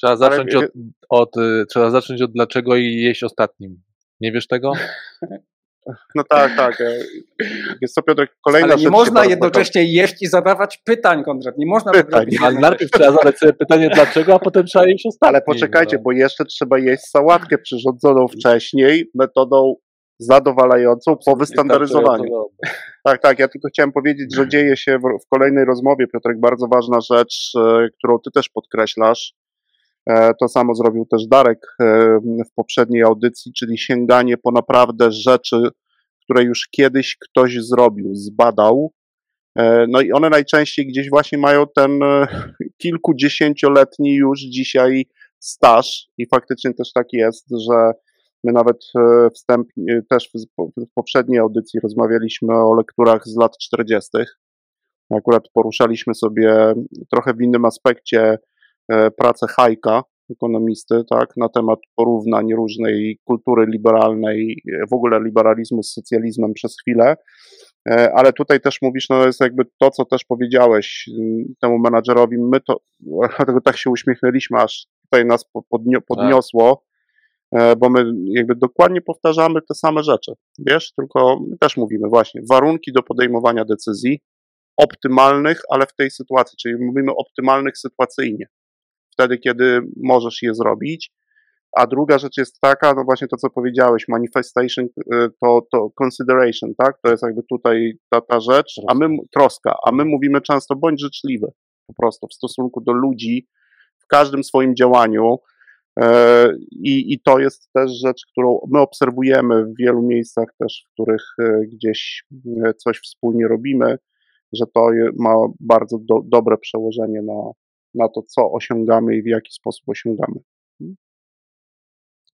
Trzeba zacząć od, od, y, trzeba zacząć od dlaczego i jeść ostatnim. Nie wiesz tego? *laughs* No tak, tak. Jest to Piotr, kolejna Ale nie można jednocześnie jeść i zadawać pytań, Konrad. Nie można pytań. Ale najpierw trzeba zadać sobie pytanie dlaczego, a potem trzeba jeść ostatnim. Ale poczekajcie, no. bo jeszcze trzeba jeść sałatkę przyrządzoną wcześniej metodą zadowalającą po wystandaryzowaniu. Tak, tak. Ja tylko chciałem powiedzieć, że *clears throat* dzieje się w, w kolejnej rozmowie, Piotrek, bardzo ważna rzecz, e, którą ty też podkreślasz to samo zrobił też Darek e, w poprzedniej audycji, czyli sięganie po naprawdę rzeczy, które już kiedyś ktoś zrobił, zbadał. E, no i one najczęściej gdzieś właśnie mają ten kilkudziesięcioletni już dzisiaj staż i faktycznie też tak jest, że my nawet wstępnie, też w poprzedniej audycji rozmawialiśmy o lekturach z lat 40. Akurat poruszaliśmy sobie trochę w innym aspekcie E, pracę Hajka, ekonomisty, tak, na temat porównań różnej kultury liberalnej, w ogóle liberalizmu z socjalizmem przez chwilę. E, ale tutaj też mówisz, no jest jakby to, co też powiedziałeś mm, temu menadżerowi, my to, *laughs* dlatego tak się uśmiechnęliśmy, aż tutaj nas podnio, podniosło, tak. bo my jakby dokładnie powtarzamy te same rzeczy, wiesz, tylko my też mówimy właśnie, warunki do podejmowania decyzji optymalnych, ale w tej sytuacji, czyli mówimy optymalnych sytuacyjnie, wtedy, kiedy możesz je zrobić. A druga rzecz jest taka, no właśnie to, co powiedziałeś, manifestation y, to, to consideration, tak? To jest jakby tutaj ta, ta rzecz, a my, troska, a my mówimy często, bądź życzliwy po prostu w stosunku do ludzi w każdym swoim działaniu. E, I, I to jest też rzecz, którą my obserwujemy w wielu miejscach też, w których e, gdzieś e, coś wspólnie robimy, że to ma bardzo do, dobre przełożenie na, na to, co osiągamy i w jaki sposób osiągamy. Hmm?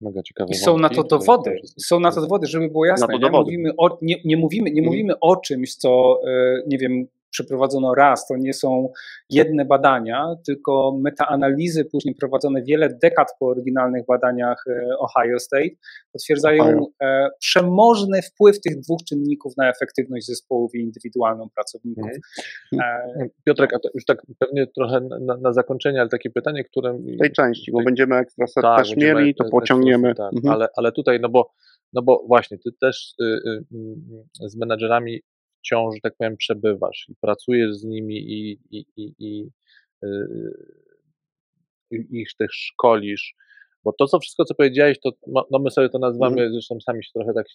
Mega ciekawe. I są na to dowody, są na to dowody, żeby było jasne. Nie mówimy, o, nie, nie, mówimy, nie hmm. mówimy o czymś, co, e, nie wiem, przeprowadzono raz, to nie są jedne badania, tylko metaanalizy później prowadzone wiele dekad po oryginalnych badaniach e, Ohio State potwierdzają Ohio. E, przemożny wpływ tych dwóch czynników na efektywność zespołów i indywidualną pracowników. Mhm. Piotrek, a już tak pewnie trochę na, na, zakończenie, ale takie pytanie, które... W tej części, bo będziemy ekstra tak, też mieli, to pociągniemy. Tak, mhm. ale, ale tutaj, no bo no bo właśnie, ty też y, y, y, z menadżerami wciąż, że tak powiem, przebywasz i pracujesz z nimi i, i, i, i, i ich też szkolisz. Bo to, co wszystko, co powiedziałeś, to no my sobie to nazywamy, mm. zresztą sami się trochę tak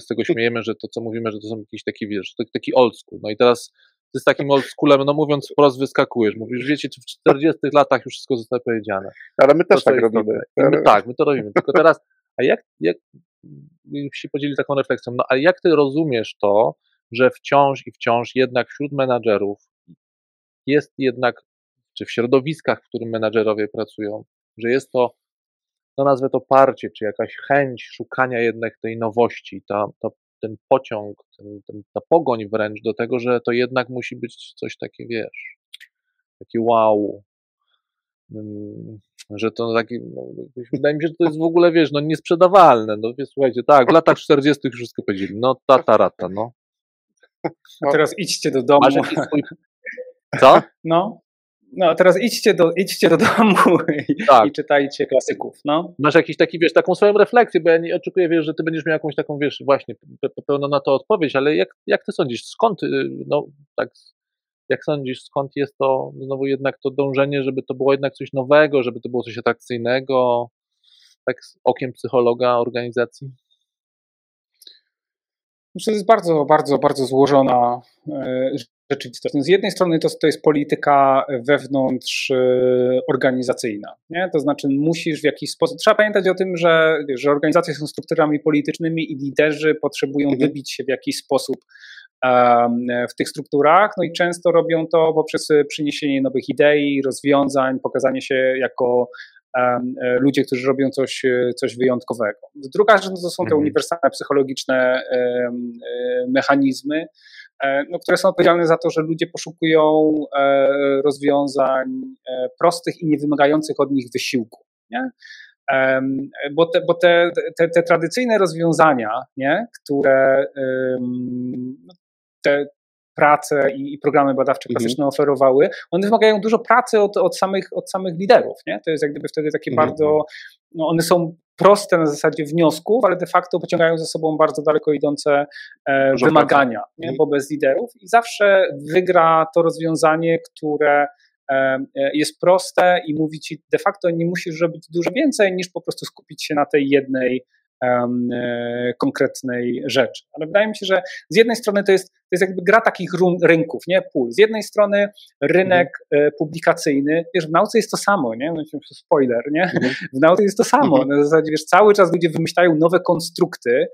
z tego śmiejemy, że to, co mówimy, że to są jakieś taki, wiesz, taki old school. No i teraz ty z takim old schoolem, no mówiąc wprost, wyskakujesz. Mówisz, wiecie, w 40 latach już wszystko zostało powiedziane. Ale my też to, tak robimy. My, tak, my to robimy. Tylko teraz, a jak, jak się podzieli taką refleksją, no ale jak ty rozumiesz to, że wciąż i wciąż jednak wśród menadżerów jest jednak, czy w środowiskach, w którym menadżerowie pracują, że jest to, no nazwę to parcie, czy jakaś chęć szukania jednak tej nowości, ta, ta, ten pociąg, ten, ten, ta pogoń wręcz do tego, że to jednak musi być coś takie, wiesz, takie wow, mm, że to taki, no, wydaje mi się, że to jest w ogóle, wiesz, no niesprzedawalne, no wiesz, słuchajcie, tak, w latach 40 wszystko powiedzieli, no tata rata, no. A teraz idźcie do domu. Swój... Co? No. No, a teraz idźcie do, idźcie do domu i, tak. i, czytajcie klasyków, no. Masz jakiś taki, wiesz, taką swoją refleksję, bo ja nie oczekuję, wiesz, że ty będziesz miał jakąś taką, wiesz, właśnie pełną na to odpowiedź, ale jak, jak ty sądzisz, skąd, y, no, tak, jak sądzisz, skąd jest to znowu jednak to dążenie, żeby to było jednak coś nowego, żeby to było coś atrakcyjnego, tak z okiem psychologa organizacji? Myślę, że to jest bardzo, bardzo, bardzo złożona e, rzeczywistość. No, z jednej strony to, to jest polityka wewnątrz e, organizacyjna, nie? to znaczy musisz w jakiś sposób, trzeba pamiętać o tym, że, że organizacje są strukturami politycznymi i liderzy potrzebują mhm. wybić się w jakiś sposób w tych strukturach, no i często robią to poprzez przyniesienie nowych idei, rozwiązań, pokazanie się jako ludzie, którzy robią coś, e, coś wyjątkowego. Druga rzecz no to są te mhm. uniwersalne psychologiczne e, mechanizmy, no, które są odpowiedzialne za to, że ludzie poszukują rozwiązań prostych i niewymagających od nich wysiłku. Nie? Bo, te, bo te, te, te tradycyjne rozwiązania, nie? które te, prace i, i programy badawcze mhm. klasyczne mhm. oferowały, one wymagają dużo pracy od, od, samych, od samych liderów. Nie? To jest jak gdyby wtedy takie mhm. bardzo, no one są proste na zasadzie wniosków, ale de facto pociągają za sobą bardzo daleko idące e, wymagania, nie? Mhm. bo bez liderów i zawsze wygra to rozwiązanie, które e, e, jest proste i mówi ci de facto nie musisz robić dużo więcej niż po prostu skupić się na tej jednej konkretnej rzeczy. Ale wydaje mi się, że z jednej strony to jest, to jest jakby gra takich rynków, nie? Pól. Z jednej strony rynek mhm. publikacyjny, wiesz, w nauce jest to samo, nie? No, spoiler, nie? Mhm. W nauce jest to samo. Mhm. Na zasadzie, wiesz, cały czas ludzie wymyślają nowe konstrukty,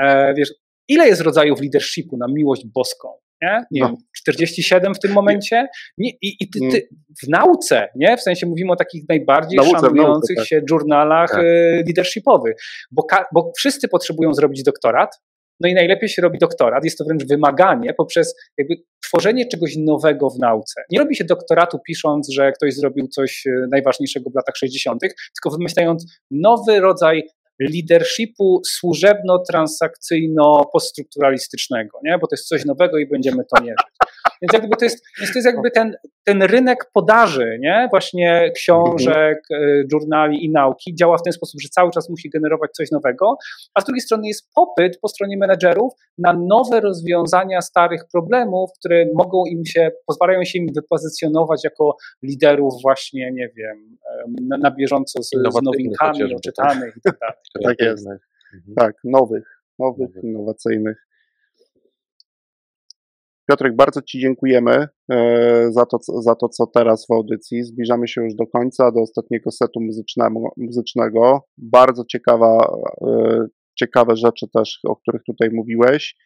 e, wiesz, ile jest rodzajów leadershipu na miłość boską? Nie? nie no. wiem, 47 w tym momencie. Nie, I i ty, ty, mm. w nauce, nie? W sensie mówimy o takich najbardziej nauce, szanujących nauce, tak. się journalach tak. E, leadershipowych, bo, bo wszyscy potrzebują zrobić doktorat, no i najlepiej się robi doktorat, jest to wręcz wymaganie poprzez jakby tworzenie czegoś nowego w nauce. Nie robi się doktoratu pisząc, że ktoś zrobił coś e, najważniejszego w latach 60., tylko wymyślając nowy rodzaj leadershipu służebno-transakcyjno-poststrukturalistycznego, nie? bo to jest coś nowego i będziemy to mierzyć. Więc jakby to jest, to jest jakby ten, ten rynek podaży, nie? właśnie książek, mhm. journali i nauki działa w ten sposób, że cały czas musi generować coś nowego, a z drugiej strony jest popyt po stronie menedżerów na nowe rozwiązania starych problemów, które mogą im się, pozwalają się im wypozycjonować jako liderów właśnie, nie wiem, na, na bieżąco z, z nowinkami oczytanych i tak dalej. Tak jest. Mhm. Tak, nowych, nowych, innowacyjnych. Piotrek, bardzo Ci dziękujemy e, za to, za to, co teraz w audycji. Zbliżamy się już do końca, do ostatniego setu muzycznego. Bardzo ciekawa, e, ciekawe rzeczy też, o których tutaj mówiłeś.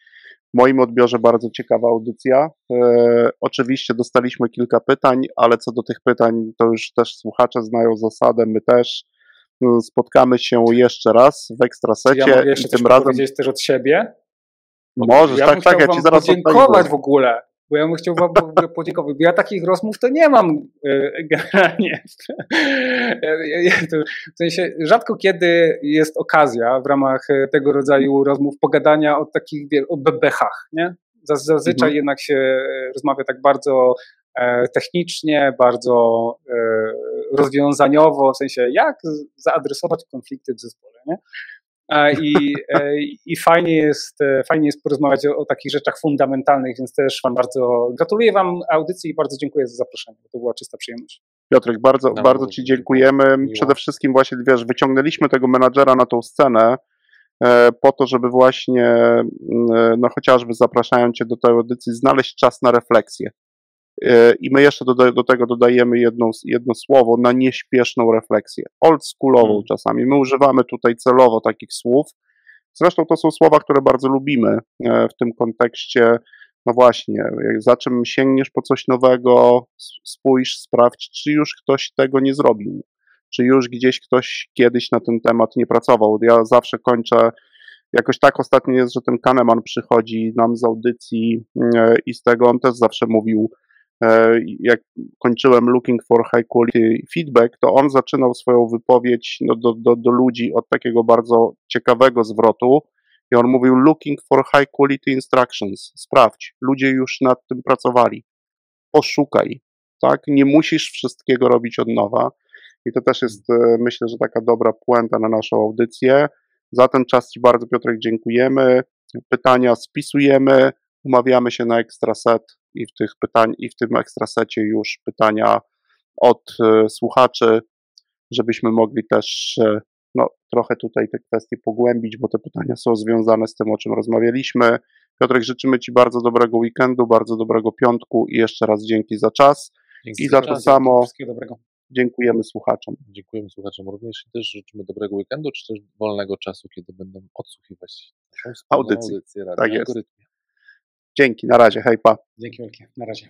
W moim odbiorze bardzo ciekawa audycja. E, oczywiście dostaliśmy kilka pytań, ale co do tych pytań, to już też słuchacze znają zasadę, my też. Spotkamy się jeszcze raz w ekstrasecie. Ja jeszcze i tym razem powiedzieć też od siebie. Możesz, ja tak, tak, ja ci zaraz podziękować w ogóle, bo ja bym chciał wam w ogóle podziękować, bo ja takich rozmów to nie mam e, generalnie. *laughs* W sensie rzadko kiedy jest okazja w ramach e, tego rodzaju rozmów pogadania o takich, o bebechach, nie? Zazwyczaj mhm. jednak się rozmawia tak bardzo technicznie, bardzo rozwiązaniowo, w sensie jak zaadresować konflikty w zespole. Nie? I, e, i fajnie, jest, e, fajnie jest porozmawiać o, o, takich rzeczach fundamentalnych, więc też Wam bardzo gratuluję Wam audycji i bardzo dziękuję za zaproszenie. To była czysta przyjemność. Piotrek, bardzo, no, bardzo Ci dziękujemy. Miło. Przede wszystkim właśnie, wiesz, wyciągnęliśmy tego menadżera na tą scenę e, po to, żeby właśnie, no chociażby zapraszając Cię do tej audycji, znaleźć czas na refleksję. I my jeszcze do, do tego dodajemy jedno, jedno słowo na nieśpieszną refleksję, oldschoolową hmm. czasami. My używamy tutaj celowo takich słów. Zresztą to są słowa, które bardzo lubimy e, w tym kontekście. No właśnie, za czym sięgniesz po coś nowego, spójrz, sprawdź, czy już ktoś tego nie zrobił, czy już gdzieś ktoś kiedyś na ten temat nie pracował. Ja zawsze kończę jakoś tak ostatnio jest, że ten Kahneman przychodzi nam z audycji e, i z tego on też zawsze mówił, E, jak kończyłem Looking for High Quality Feedback, to on zaczynał swoją wypowiedź no, do, do, do ludzi od takiego bardzo ciekawego zwrotu. I on mówił: Looking for High Quality Instructions. Sprawdź, ludzie już nad tym pracowali. Poszukaj, tak? Nie musisz wszystkiego robić od nowa. I to też jest, e, myślę, że taka dobra puenta na naszą audycję. Za ten czas Ci bardzo, Piotrek, dziękujemy. Pytania spisujemy, umawiamy się na ekstra set i w tych pytań, i w tym ekstrasecie już pytania od e, słuchaczy, żebyśmy mogli też e, no, trochę tutaj te kwestie pogłębić, bo te pytania są związane z tym, o czym rozmawialiśmy. Piotrek, życzymy Ci bardzo dobrego weekendu, bardzo dobrego piątku i jeszcze raz dzięki za czas. Dzięki I za, to samo dziękujemy słuchaczom. Dziękujemy słuchaczom również i też życzymy dobrego weekendu, czy też wolnego czasu, kiedy będą odsłuchiwać audycję. audycję tak jest. Dzięki, na razie, hejpa. Dzięki wielkie, na razie.